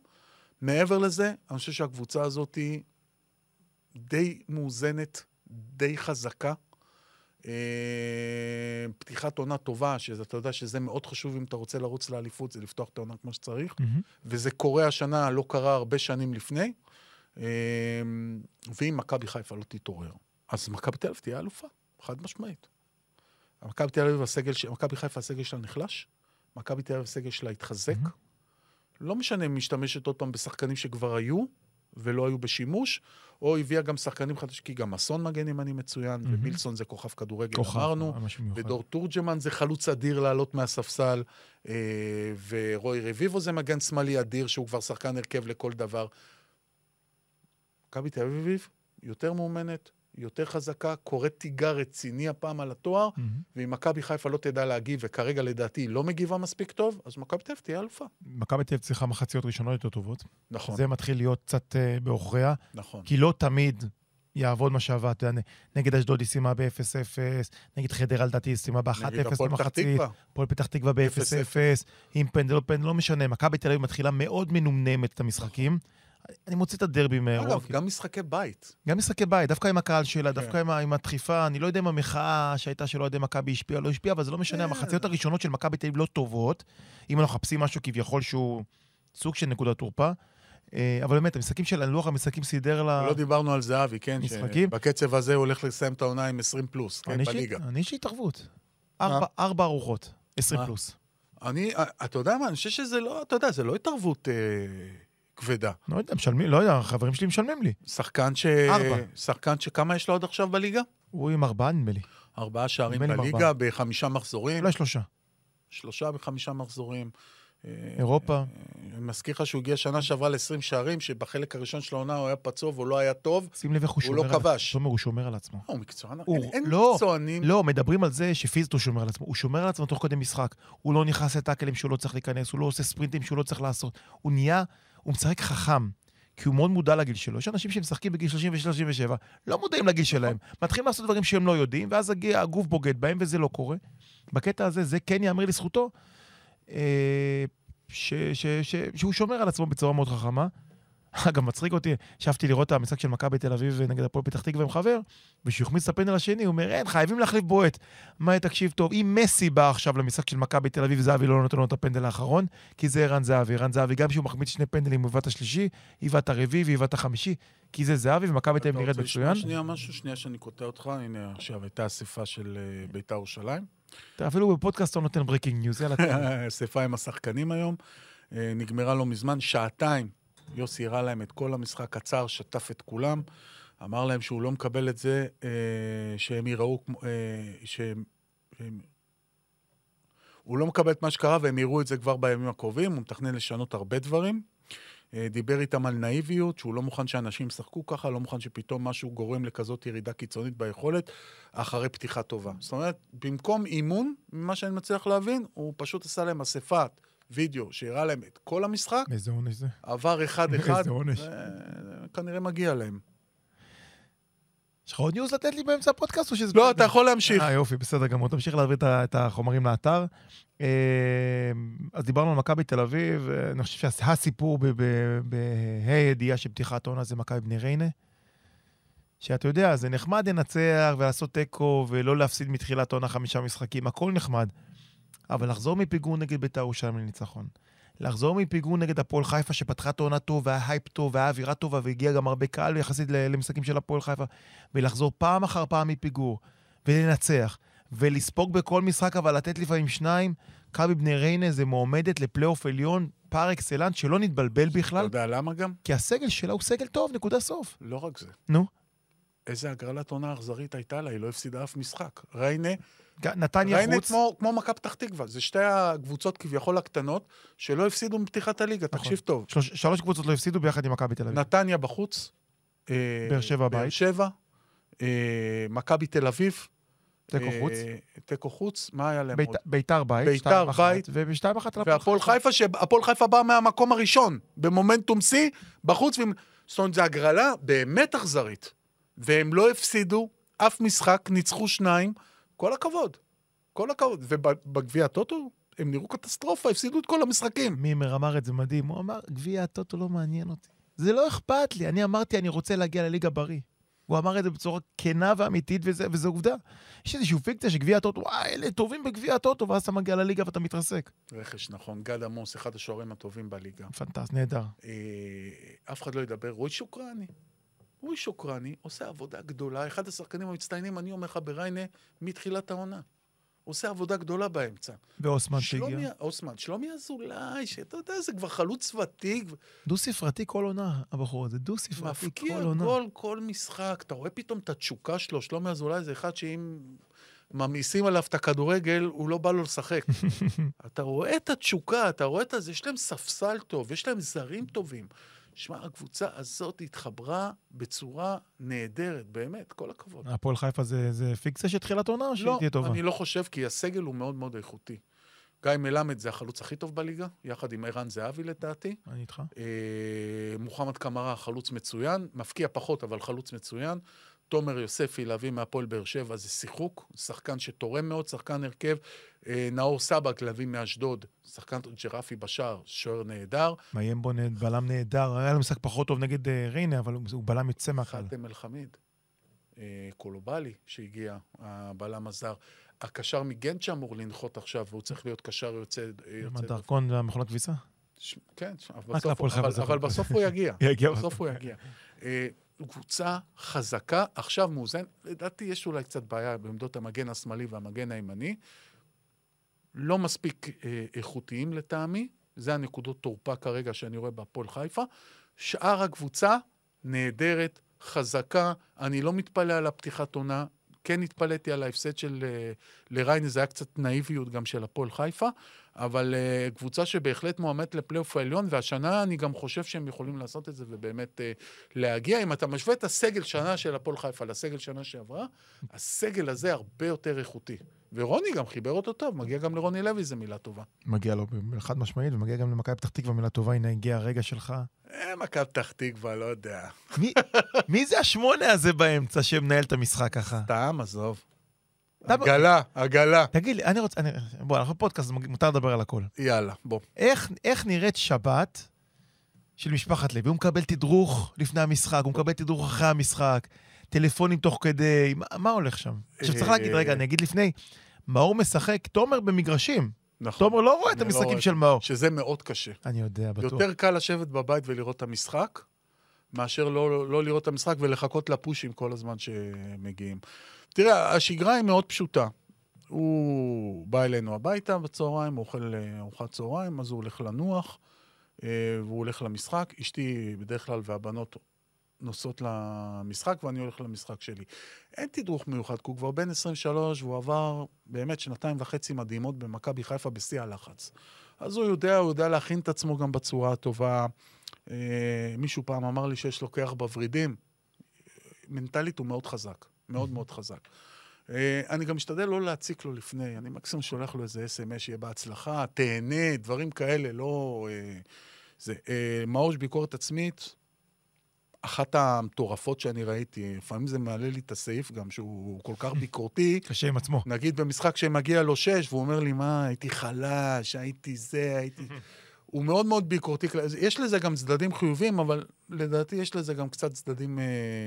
מעבר לזה, אני חושב שהקבוצה הזאת היא די מאוזנת, די חזקה. אה, פתיחת עונה טובה, שאתה יודע שזה מאוד חשוב אם אתה רוצה לרוץ לאליפות, זה לפתוח את העונה כמו שצריך. מהמם. וזה קורה השנה, לא קרה הרבה שנים לפני. אה, ואם מכבי חיפה לא תתעורר, אז מכבי תל אביב תהיה אלופה, חד משמעית. מכבי תל אביב, הסגל, ש- מכבי חיפה, הסגל שלה נחלש, מכבי תל אביב, הסגל שלה התחזק. לא משנה אם משתמשת עוד פעם בשחקנים שכבר היו ולא היו בשימוש, או הביאה גם שחקנים חדשים, כי גם אסון מגן ימני מצוין, מהמם. ומילסון זה כוכב כדורגל, כוכב, אמרנו. מיוחד. ודור תורג'מן זה חלוץ אדיר לעלות מהספסל, אה, ורוי רביבו זה מגן שמאלי אדיר, שהוא כבר שחקן הרכב לכל דבר. מכבי תל אביב יותר מאומנת, יותר חזקה, קוראת תיגר רציני הפעם על התואר, מהמם. ואם מכבי חיפה לא תדע להגיב, וכרגע לדעתי היא לא מגיבה מספיק טוב, אז מכבי תל תהיה אלופה. מכבי תל צריכה מחציות ראשונות יותר טובות. נכון, זה מתחיל להיות קצת אה, בעוכריה, נכון. כי לא תמיד יעבוד מה שעבד. אתה יודע, נגד אשדוד היא סיימה ב-0-0, נגד חדרה לדעתי היא סיימה ב-1-0 נגד הפועל פתח במחצית. הפועל פתח תקווה ב-0-0, עם פנדל או פנדל, לא משנה. מכבי תל אביב מתחילה מאוד מנומנמת את המשחקים. אני מוציא את הדרבי מאירוע. אגב, גם משחקי בית. גם משחקי בית, דווקא עם הקהל שלה, כן. דווקא עם, עם הדחיפה, אני לא יודע אם המחאה שהייתה של אוהדי מכבי השפיעה או לא השפיעה, אבל זה לא משנה, כן. המחציות הראשונות של מכבי תל אביב לא טובות, אם אנחנו מחפשים משהו כביכול שהוא סוג של נקודת תורפה. אה, אבל באמת, המשחקים של לוח המשחקים סידר לה... לא דיברנו על זהבי, כן? אה. משחקים? שבקצב הזה הוא הולך לסיים את העונה עם 20 פלוס, כן? בליגה. אני יש לי התערבות. ארבע- ארבע ארוחות, 20 מה? פלוס. אני, אתה יודע מה, אני חושב שזה לא, אתה יודע, זה לא התערבות אה, כבדה. לא יודע, משלמים, לא יודע, החברים שלי משלמים לי. שחקן ש... ארבע. שחקן שכמה יש לו עוד עכשיו בליגה? הוא עם ארבעה, נדמה לי. ארבעה שערים בליגה, ארבעה. בחמישה מחזורים. אולי שלושה. שלושה בחמישה מחזורים. אה, אירופה. אה, אני מזכיר לך שהוא הגיע שנה שעברה ל-20 שערים, שבחלק הראשון של העונה הוא היה פצוע והוא לא היה טוב. שים לב איך הוא הוא שומר לא על... כבש. תומר, הוא שומר על עצמו. הוא מקצוען, הוא- אין- אין לא, מקצוענים. לא, מדברים על זה שפיזית הוא שומר על עצמו. הוא שומר על עצמו תוך כדי משחק. הוא לא נכנס לטאקלים שהוא לא צריך להיכנס, הוא לא עושה ספרינטים שהוא לא צריך לעשות. הוא נהיה, הוא משחק חכם. כי הוא מאוד מודע לגיל שלו. יש אנשים שמשחקים בגיל 36-37, לא מודעים לגיל שלהם. מתחילים לעשות דברים שהם לא יודעים, ואז הגיע- הגוף בוגד בהם, וזה לא קורה. בקטע הזה, זה כן ייאמר לזכותו, אה, ש- ש- ש- שהוא שומר על עצמו בצורה מאוד חכמה. *laughs* אגב, מצחיק אותי, ישבתי לראות את המשחק של מכבי תל אביב נגד הפועל פתח תקווה עם חבר, וכשהוא החמיץ את הפנדל השני, הוא אומר, אין, חייבים להחליף בועט. מה, תקשיב טוב, אם מסי בא עכשיו למשחק של מכבי תל אביב, זהבי לא נותן לו את הפנדל האחרון, כי זה ערן זהבי. ערן זהבי, גם כשהוא מחמיץ שני פנדלים, הוא היווה השלישי, היווה הרביעי והיווה החמישי, כי זה זהבי, ומכבי תל אביב נראית מצוין. שנייה משהו? שנייה שאני קוטע אותך. הנה, עכשיו הייתה אספה של אה, בית"ר ירושלים. אתה אפילו בפודקאסט לא נותן breaking news, יאללה. *laughs* אספה עם השחקנים היום. אה, נגמרה לא מזמן, שעתיים. יוסי הראה להם את כל המשחק קצר, שטף את כולם. אמר להם שהוא לא מקבל את זה, אה, שהם יראו כמו... אה, שהם... שהם- הוא לא מקבל את מה שקרה, והם יראו את זה כבר בימים הקרובים. הוא מתכנן לשנות הרבה דברים. אה, דיבר איתם על נאיביות, שהוא לא מוכן שאנשים ישחקו ככה, לא מוכן שפתאום משהו גורם לכזאת ירידה קיצונית ביכולת, אחרי פתיחה טובה. זאת אומרת, במקום אימון, ממה שאני מצליח להבין, הוא פשוט עשה להם אספת וידאו שהראה להם את כל המשחק, איזה עונש זה. עבר אחד-אחד, איזה עונש. וכנראה מגיע להם. יש לך עוד news לתת לי באמצע הפודקאסט, או שזה... לא, אתה יכול להמשיך. אה, יופי, בסדר גמור. תמשיך להעביר את החומרים לאתר. אה, אז דיברנו על מכבי תל אביב, אה, אני חושב שהסיפור בה"א הידיעה של פתיחת עונה זה מכבי בני ריינה. שאתה יודע, זה נחמד לנצח ולעשות תיקו ולא להפסיד מתחילת עונה חמישה משחקים, הכל נחמד. אבל לחזור מפיגור נגד בית"ר ירושלים לניצחון. לחזור מפיגור נגד הפועל חיפה שפתחה את העונה טוב והיה הייפ טוב והיה אווירה טובה והגיע גם הרבה קהל יחסית למשחקים של הפועל חיפה ולחזור פעם אחר פעם מפיגור ולנצח ולספוג בכל משחק אבל לתת לפעמים שניים, מכבי בני ריינה זה מועמדת לפלייאוף עליון פר אקסלנס שלא נתבלבל אתה בכלל יודע למה גם? כי הסגל שלה הוא סגל טוב, נקודה סוף. לא רק זה. נו. איזה הגרלת עונה אכזרית הייתה לה, היא לא הפסידה אף משחק. ריינה, נתניה חוץ, כמו, כמו מכבי פתח תקווה, זה שתי הקבוצות כביכול הקטנות שלא הפסידו מפתיחת הליגה, נכון. תקשיב טוב. שלוש, שלוש קבוצות לא הפסידו ביחד עם מכבי תל אביב. נתניה בחוץ. אה, באר שבע באר בבית. שבע. אה, מכבי תל אביב. תיקו אה, חוץ. תיקו חוץ, מה היה להם בית- עוד? ביתר בית, ביתר בית. ובשתיים אחת על והפועל חיפה, שהפועל חיפה בא מהמקום הראשון, במומנטום שיא, בחוץ. זאת אומרת, זו הגרלה באמת אכזרית. והם לא הפסידו אף משחק, ניצחו שניים. כל הכבוד. כל הכבוד. ובגביע הטוטו הם נראו קטסטרופה, הפסידו את כל המשחקים. מימר אמר את זה מדהים, הוא אמר, גביע הטוטו לא מעניין אותי. זה לא אכפת לי, אני אמרתי, אני רוצה להגיע לליגה בריא. הוא אמר את זה בצורה כנה ואמיתית, וזה, וזו עובדה. יש איזושהי פיקציה שגביע הטוטו, וואי, אלה טובים בגביע הטוטו, ואז אתה מגיע לליגה ואתה מתרסק. רכש נכון, גד עמוס, אחד השוערים הטובים בליגה. פנטסט, נהדר. אה, אף אחד לא ידבר. רועי שוקרני. רועי שוקרני עושה עבודה גדולה, אחד השחקנים המצטיינים, אני אומר לך, בריינה, מתחילת העונה. עושה עבודה גדולה באמצע. ואוסמן שהגיע. אוסמן, שלומי אזולאי, שאתה יודע, זה כבר חלוץ ותיק, דו-ספרתי כל עונה, הבחור הזה, דו-ספרתי מפקיע כל עונה. גול כל משחק. אתה רואה פתאום את התשוקה שלו, שלומי אזולאי זה אחד שאם ממאיסים עליו את הכדורגל, הוא לא בא לו לשחק. *laughs* אתה רואה את התשוקה, אתה רואה את זה, יש להם ספסל טוב, יש להם זרים טובים. שמע, הקבוצה הזאת התחברה בצורה נהדרת, באמת, כל הכבוד. הפועל חיפה זה, זה פיקציה של תחילת עונה, או שהיא לא, תהיה טובה? אני לא חושב, כי הסגל הוא מאוד מאוד איכותי. גיא מלמד זה החלוץ הכי טוב בליגה, יחד עם ערן זהבי לדעתי. אני איתך. אה, מוחמד קמרה, חלוץ מצוין, מפקיע פחות, אבל חלוץ מצוין. תומר יוספי, להביא מהפועל באר שבע, זה שיחוק, שחקן שתורם מאוד, שחקן הרכב. אה, נאור סבק, להביא מאשדוד, שחקן ג'רפי בשער, שוער נהדר. מאיים בו בלם נהדר, היה לו משחק פחות טוב נגד אה, ריינה, אבל הוא בלם יוצא מהקהל. חאתם אל-חמיד, אה, קולובלי, שהגיע, הבלם הזר. הקשר מגנט שאמור לנחות עכשיו, והוא צריך להיות קשר יוצא... עם הדרכון והמכונת כביסה? כן, אבל בסוף, הוא. *laughs* יגיע בסוף הוא יגיע. קבוצה חזקה, עכשיו מאוזן. לדעתי יש אולי קצת בעיה בעמדות המגן השמאלי והמגן הימני. לא מספיק אה, איכותיים לטעמי, זה הנקודות תורפה כרגע שאני רואה בהפועל חיפה. שאר הקבוצה נהדרת, חזקה, אני לא מתפלא על הפתיחת עונה. כן התפלאתי על ההפסד של אה, לריינה, זה היה קצת נאיביות גם של הפועל חיפה, אבל אה, קבוצה שבהחלט מועמדת לפלייאוף העליון, והשנה אני גם חושב שהם יכולים לעשות את זה ובאמת אה, להגיע. אם אתה משווה את הסגל שנה של הפועל חיפה לסגל שנה שעברה, הסגל הזה הרבה יותר איכותי. ורוני גם חיבר אותו טוב, מגיע גם לרוני לוי, זו מילה טובה. מגיע לו חד משמעית, ומגיע גם למכבי פתח תקווה מילה טובה, הנה הגיע הרגע שלך. אה, מכבי פתח תקווה, לא יודע. מי, מי זה השמונה הזה באמצע שמנהל את המשחק ככה? סתם, עזוב. עגלה, עגלה. תגיד לי, אני רוצה... אני, בוא, אנחנו פודקאסט, מותר לדבר על הכל. יאללה, בוא. איך, איך נראית שבת של משפחת לוי? הוא מקבל תדרוך לפני המשחק, הוא מקבל תדרוך אחרי המשחק, טלפונים תוך כדי, מה, מה הולך שם? עכשיו צריך להגיד, רגע, אני אגיד לפני, מאור משחק, תומר במגרשים. נכון. תומר לא רואה את לא המשחקים רואה של מאור. שזה מאוד קשה. אני יודע, בטוח. יותר קל לשבת בבית ולראות את המשחק, מאשר לא, לא לראות את המשחק ולחכות לפושים כל הזמן שמגיעים. תראה, השגרה היא מאוד פשוטה. הוא בא אלינו הביתה בצהריים, הוא אוכל אה, ארוחת צהריים, אז הוא הולך לנוח, אה, והוא הולך למשחק. אשתי בדרך כלל והבנות נוסעות למשחק, ואני הולך למשחק שלי. אין תדרוך מיוחד, כי הוא כבר בן 23, והוא עבר באמת שנתיים וחצי מדהימות במכבי חיפה בשיא הלחץ. אז הוא יודע, הוא יודע להכין את עצמו גם בצורה הטובה. אה, מישהו פעם אמר לי שיש לו כיח בוורידים. מנטלית הוא מאוד חזק, מאוד מאוד חזק. אה, אני גם משתדל לא להציק לו לפני, אני מקסימום שולח לו איזה אס.אם.אס שיהיה בהצלחה, תהנה, דברים כאלה, לא... אה, זה. אה, מאוש ביקורת עצמית, אחת המטורפות שאני ראיתי, לפעמים זה מעלה לי את הסעיף גם, שהוא כל כך ביקורתי. קשה עם עצמו. נגיד במשחק שמגיע לו שש, והוא אומר לי, מה, הייתי חלש, הייתי זה, הייתי... *laughs* הוא מאוד מאוד ביקורתי. יש לזה גם צדדים חיוביים, אבל לדעתי יש לזה גם קצת צדדים אה,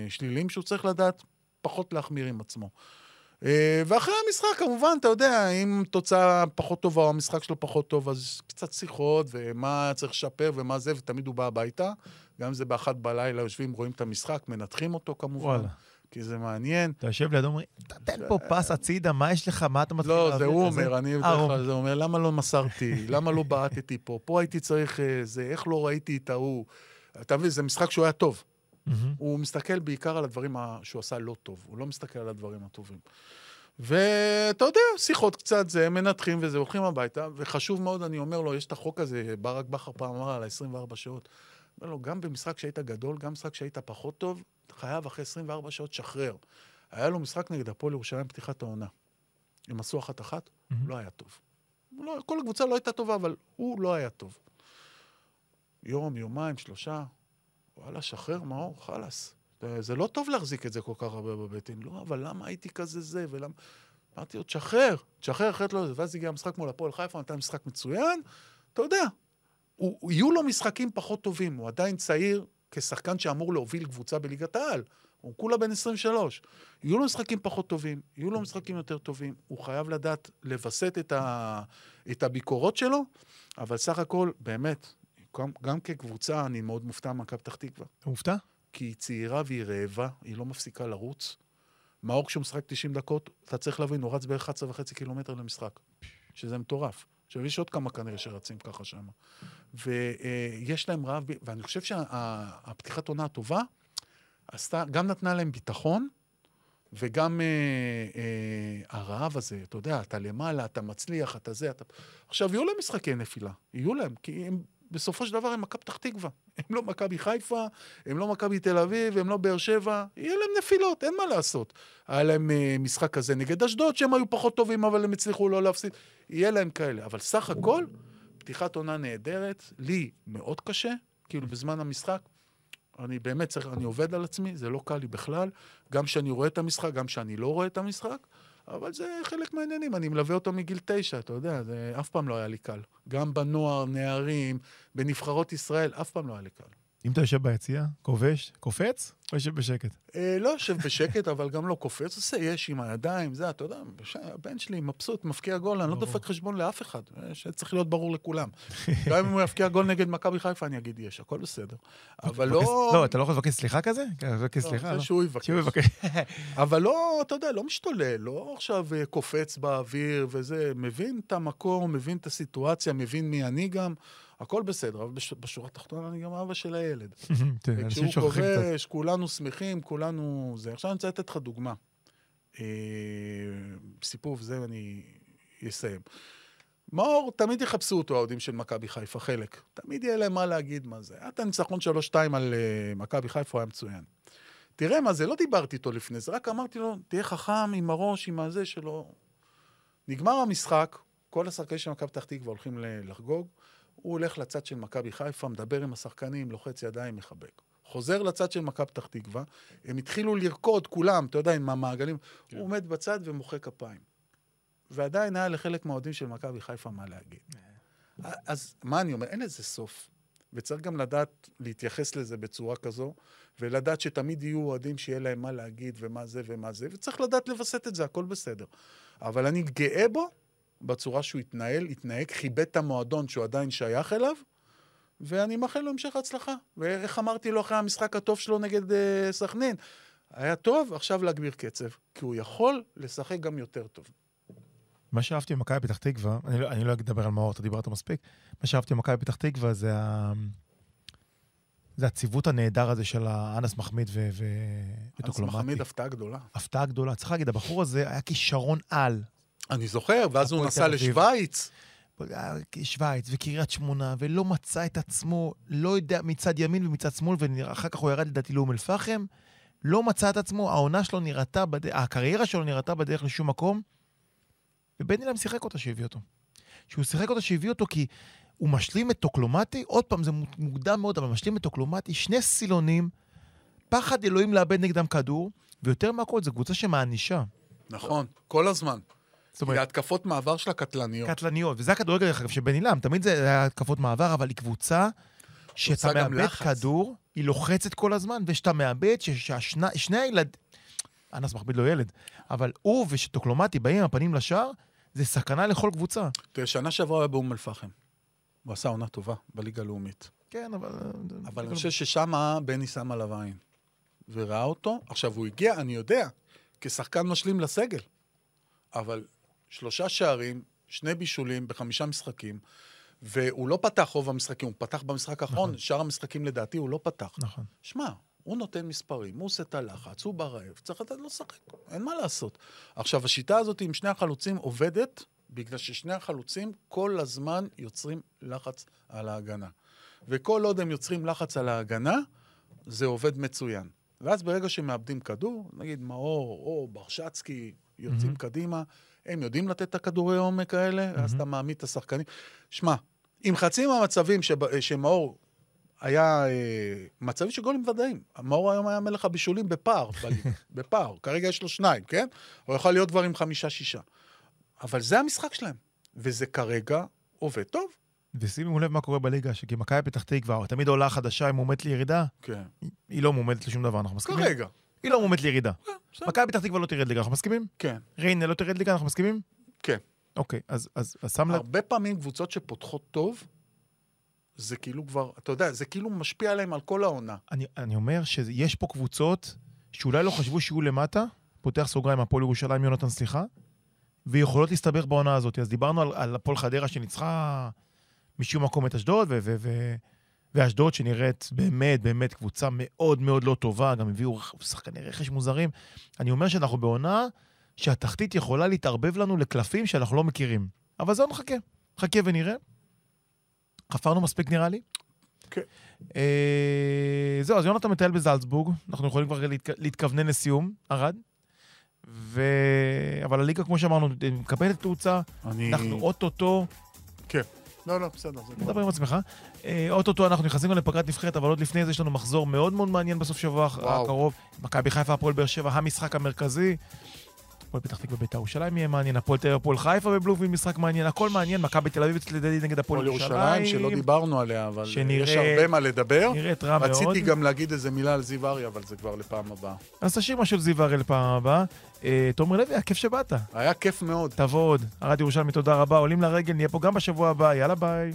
שליליים, שהוא צריך לדעת פחות להחמיר עם עצמו. אה, ואחרי המשחק, כמובן, אתה יודע, אם תוצאה פחות טובה או המשחק שלו פחות טוב, אז קצת שיחות, ומה צריך לשפר ומה זה, ותמיד הוא בא הביתה. גם אם זה באחת בלילה, יושבים, רואים את המשחק, מנתחים אותו כמובן, וואלה. כי זה מעניין. אתה יושב לידו, אומר, תן פה פס הצידה, מה יש לך? מה אתה מתחיל לא, להעביר זה הוא כזה?" אומר, אני אה, בדרך כלל זה אומר, למה לא מסרתי? למה לא בעטתי פה? פה הייתי צריך אה, זה, איך לא ראיתי את ההוא? אתה מבין, זה משחק שהוא היה טוב. הוא מסתכל בעיקר על הדברים שהוא עשה לא טוב, הוא לא מסתכל על הדברים הטובים. ואתה יודע, שיחות קצת זה, מנתחים וזה, הולכים הביתה, וחשוב מאוד, אני אומר לו, יש את החוק הזה, ברק בכר פעם אמר על ה-24 שעות. אומר לו, גם במשחק שהיית גדול, גם במשחק שהיית פחות טוב, חייב אחרי 24 שעות לשחרר. היה לו משחק נגד הפועל ירושלים פתיחת העונה. הם עשו אחת-אחת, מהמם. לא היה טוב. לא, כל הקבוצה לא הייתה טובה, אבל הוא לא היה טוב. יום, יומיים, שלושה, וואלה, שחרר, מאור, חלאס. זה- זה לא טוב להחזיק את זה כל כך הרבה בבטן. לא, אבל למה הייתי כזה זה, ולמה... אמרתי לו, תשחרר, תשחרר, אחרת לא... ואז הגיע המשחק מול הפועל חיפה, נתן משחק מצוין, אתה יודע. הוא, יהיו לו משחקים פחות טובים, הוא עדיין צעיר כשחקן שאמור להוביל קבוצה בליגת העל. הוא כולה בן 23. יהיו לו משחקים פחות טובים, יהיו לו משחקים יותר טובים. הוא חייב לדעת לווסת את, ה, את הביקורות שלו, אבל סך הכל, באמת, גם, גם כקבוצה, אני מאוד מופתע ממכבי פתח תקווה. אתה מופתע? כי היא צעירה והיא רעבה, היא לא מפסיקה לרוץ. מאור, כשהוא משחק 90 דקות, אתה צריך להבין, הוא רץ בערך 11 וחצי קילומטר למשחק, שזה מטורף. עכשיו, יש עוד כמה כנראה שרצים ככה שם. ויש להם רעב, ואני חושב שהפתיחת עונה הטובה עשתה, גם נתנה להם ביטחון, וגם אה, אה, הרעב הזה, אתה יודע, אתה למעלה, אתה מצליח, אתה זה, אתה... עכשיו, יהיו להם משחקי נפילה, יהיו להם, כי הם, בסופו של דבר הם מכבי פתח תקווה. הם לא מכבי חיפה, הם לא מכבי תל אביב, הם לא באר שבע, יהיה להם נפילות, אין מה לעשות. היה להם אה, משחק כזה נגד אשדוד, שהם היו פחות טובים, אבל הם הצליחו לא להפסיד. יהיה להם כאלה. אבל סך הכל, פתיחת עונה נהדרת, לי מאוד קשה, כאילו בזמן המשחק. אני באמת צריך, אני עובד על עצמי, זה לא קל לי בכלל. גם כשאני רואה את המשחק, גם כשאני לא רואה את המשחק, אבל זה חלק מהעניינים. אני מלווה אותו מגיל תשע, אתה יודע, זה אף פעם לא היה לי קל. גם בנוער, נערים, בנבחרות ישראל, אף פעם לא היה לי קל. אם אתה יושב ביציע, כובש, קופץ, או יושב בשקט? אה, לא יושב בשקט, *laughs* אבל גם לא קופץ, עושה יש עם הידיים, זה, אתה יודע, הבן שלי מבסוט, מפקיע גול, אני לא. דופק חשבון לאף אחד, אה, שצריך להיות ברור לכולם. *laughs* גם אם הוא יפקיע גול נגד מכבי חיפה, אני אגיד יש, הכל בסדר. אבל לא... לא, אתה לא יכול לבקש סליחה כזה? כן, לבקש לא, סליחה, לא. שהוא יבקש. שהוא יבקש. *laughs* אבל לא, אתה יודע, לא משתולל, לא עכשיו אה, קופץ באוויר וזה, מבין את המקום, מבין את הסיטואציה, מבין מי אני גם. הכל בסדר, אבל בש- בשורה התחתונה אני גם אבא של הילד. תראה, *laughs* אנשים וכשהוא שוכחים קצת. כובש, כולנו שמחים, כולנו זה. עכשיו אני רוצה לתת לך דוגמה. אה, סיפור וזה אני אסיים. מאור, תמיד יחפשו אותו, האוהדים של מכבי חיפה, חלק. תמיד יהיה להם מה להגיד מה זה. היה את הניצחון 3-2 על אה, מכבי חיפה, הוא היה מצוין. תראה מה זה, לא דיברתי איתו לפני זה, רק אמרתי לו, תהיה חכם עם הראש, עם הזה שלו. נגמר המשחק, כל השחקנים של מכבי פתח תקווה הולכים לחגוג, הוא הולך לצד של מכבי חיפה, מדבר עם השחקנים, לוחץ ידיים, מחבק. חוזר לצד של מכבי פתח תקווה, הם התחילו לרקוד, כולם, אתה יודע, עם המעגלים. כן. הוא עומד בצד ומוחא כפיים. ועדיין היה לחלק מהאוהדים של מכבי חיפה מה להגיד. אז מה אני אומר? אין לזה סוף. וצריך גם לדעת להתייחס לזה בצורה כזו, ולדעת שתמיד יהיו אוהדים שיהיה להם מה להגיד ומה זה ומה זה, וצריך לדעת לווסת את זה, הכל בסדר. אבל אני גאה בו בצורה שהוא התנהל, התנהג, כיבד את המועדון שהוא עדיין שייך אליו, ואני מאחל לו המשך הצלחה. ואיך אמרתי לו אחרי המשחק הטוב שלו נגד אה, סכנין? היה טוב, עכשיו להגביר קצב, כי הוא יכול לשחק גם יותר טוב. מה שאהבתי במכבי פתח תקווה, אני לא, אני לא אדבר על מאור, אתה דיברת מספיק, מה שאהבתי במכבי פתח תקווה זה, ה... זה הציוות הנהדר הזה של האנס מחמיד ו... ו... וטוקלומטי. מחמיד הפתעה גדולה. הפתעה גדולה. צריך להגיד, הבחור הזה היה כישרון על. אני זוכר, ואז הוא נסע. לשוויץ. היה שווייץ וקריית שמונה, ולא מצא את עצמו, לא יודע, מצד ימין ומצד שמאל, ואחר כך הוא ירד לדעתי לאום אל-פחם, לא מצא את עצמו, העונה שלו נראתה, בד... הקריירה שלו נראתה בדרך לשום מקום, ובן אילם שיחק אותה שהביא אותו. שהוא שיחק אותה שהביא אותו כי הוא משלים את טוקלומטי, עוד פעם, זה מוקדם מאוד, אבל משלים את טוקלומטי, שני סילונים, פחד אלוהים לאבד נגדם כדור, ויותר מהכל, זו קבוצה שמענישה. נכון, כל הזמן. זאת אומרת, ההתקפות מעבר שלה קטלניות. קטלניות, וזה הכדורגל, דרך אגב, של בן תמיד זה היה התקפות מעבר, אבל היא קבוצה שאתה מאבד. כדור, היא לוחצת כל הזמן, ושאתה מאבד, ששני הילד... אנס מכביד לו ילד, אבל הוא ושטוקלומטי באים עם הפנים לשער, זה סכנה לכל קבוצה. תראה, שנה שעברה היה באום אל-פחם. הוא עשה עונה טובה בליגה הלאומית. כן, אבל... אבל אני חושב ששם בני שם עליו עין. וראה אותו. עכשיו, הוא הגיע, אני יודע, כשחקן משלים לסגל. אבל שלושה שערים, שני בישולים בחמישה משחקים, והוא לא פתח רוב המשחקים, הוא פתח במשחק האחרון, נכון. שאר המשחקים לדעתי הוא לא פתח. נכון. שמע, הוא נותן מספרים, הוא עושה את הלחץ, הוא ברעב, צריך לתת לו לשחק, אין מה לעשות. עכשיו, השיטה הזאת עם שני החלוצים עובדת, בגלל ששני החלוצים כל הזמן יוצרים לחץ על ההגנה. וכל עוד הם יוצרים לחץ על ההגנה, זה עובד מצוין. ואז ברגע שמאבדים כדור, נגיד מאור או ברשצקי יוצאים מהמם. קדימה, הם יודעים לתת את הכדורי עומק האלה, אז אתה מעמיד את השחקנים. שמע, עם חצי מהמצבים שב- שמאור היה אה, מצבים של גולים ודאיים. מאור היום היה מלך הבישולים בפער, *laughs* בפער. כרגע יש לו שניים, כן? הוא יכול להיות כבר עם חמישה-שישה. אבל זה המשחק שלהם, וזה כרגע עובד טוב. ושימו לב מה קורה בליגה, שכי מכבי פתח תקווה, תמיד עולה חדשה, היא מועמדת לירידה, כן. היא לא מועמדת לשום דבר, אנחנו מסכימים? כרגע. היא לא מועמדת לירידה. בסדר. מכבי פתח תקווה לא תרד ליגה, אנחנו מסכימים? כן, ריינה לא תרד ליגה, אנחנו מסכימים? כן. אוקיי, אז, שם לב, הרבה פעמים קבוצות שפותחות טוב, זה כאילו כבר, אתה יודע, זה כאילו משפיע עליהם על כל העונה. אני, אני אומר שיש פה קבוצות שאולי לא חשבו שיהיו למטה, פותח סוגריים, הפועל ירושלים, יונתן, סליחה, ויכולות להסתבך בעונה הזאת. אז דיברנו על, על הפועל חדרה שניצחה משום מקום את אשדוד, ו- ו- ו- ואשדוד שנראית באמת, באמת קבוצה מאוד מאוד לא טובה, גם הביאו שחקני רכש מוזרים. אני אומר שאנחנו בעונה שהתחתית יכולה להתערבב לנו לקלפים שאנחנו לא מכירים. אבל זהו, נחכה. נחכה ונראה. חפרנו מספיק נראה לי. כן. אה, זהו, אז יונתן מטייל בזלצבורג, אנחנו יכולים כבר להתכ... להתכוונן לסיום, ערד. ו... אבל הליגה, כמו שאמרנו, מקבלת תאוצה, אני... אנחנו אוטוטו, כן. לא, לא, בסדר. מדבר עם עצמך, אה, אוטוטו אנחנו נכנסים גם לפגרת נבחרת, אבל עוד לפני זה יש לנו מחזור מאוד מאוד מעניין בסוף שבוע. הקרוב. מכבי חיפה, הפועל באר שבע, המשחק המרכזי. הפועל פתח תקווה בית"ר ירושלים יהיה מעניין, הפועל תל אביב, הפועל חיפה בבלומפילד משחק מעניין, הכל מעניין, מכבי תל אביב אצלי נגד הפועל ירושלים, שלא. דיברנו עליה, אבל שנראה- יש הרבה מה לדבר. נראית רע מאוד. רציתי גם להגיד איזה מילה על זיו אריה, אבל זה כבר לפעם הבאה. אז תשאיר משהו על זיו הראל לפעם הבאה. אה, תומר לוי, היה כיף שבאת. היה כיף מאוד. תבוא עוד. ארד ירושלמי, תודה רבה. עולים לרגל, נהיה פה גם בשבוע הבא. יאללה ביי.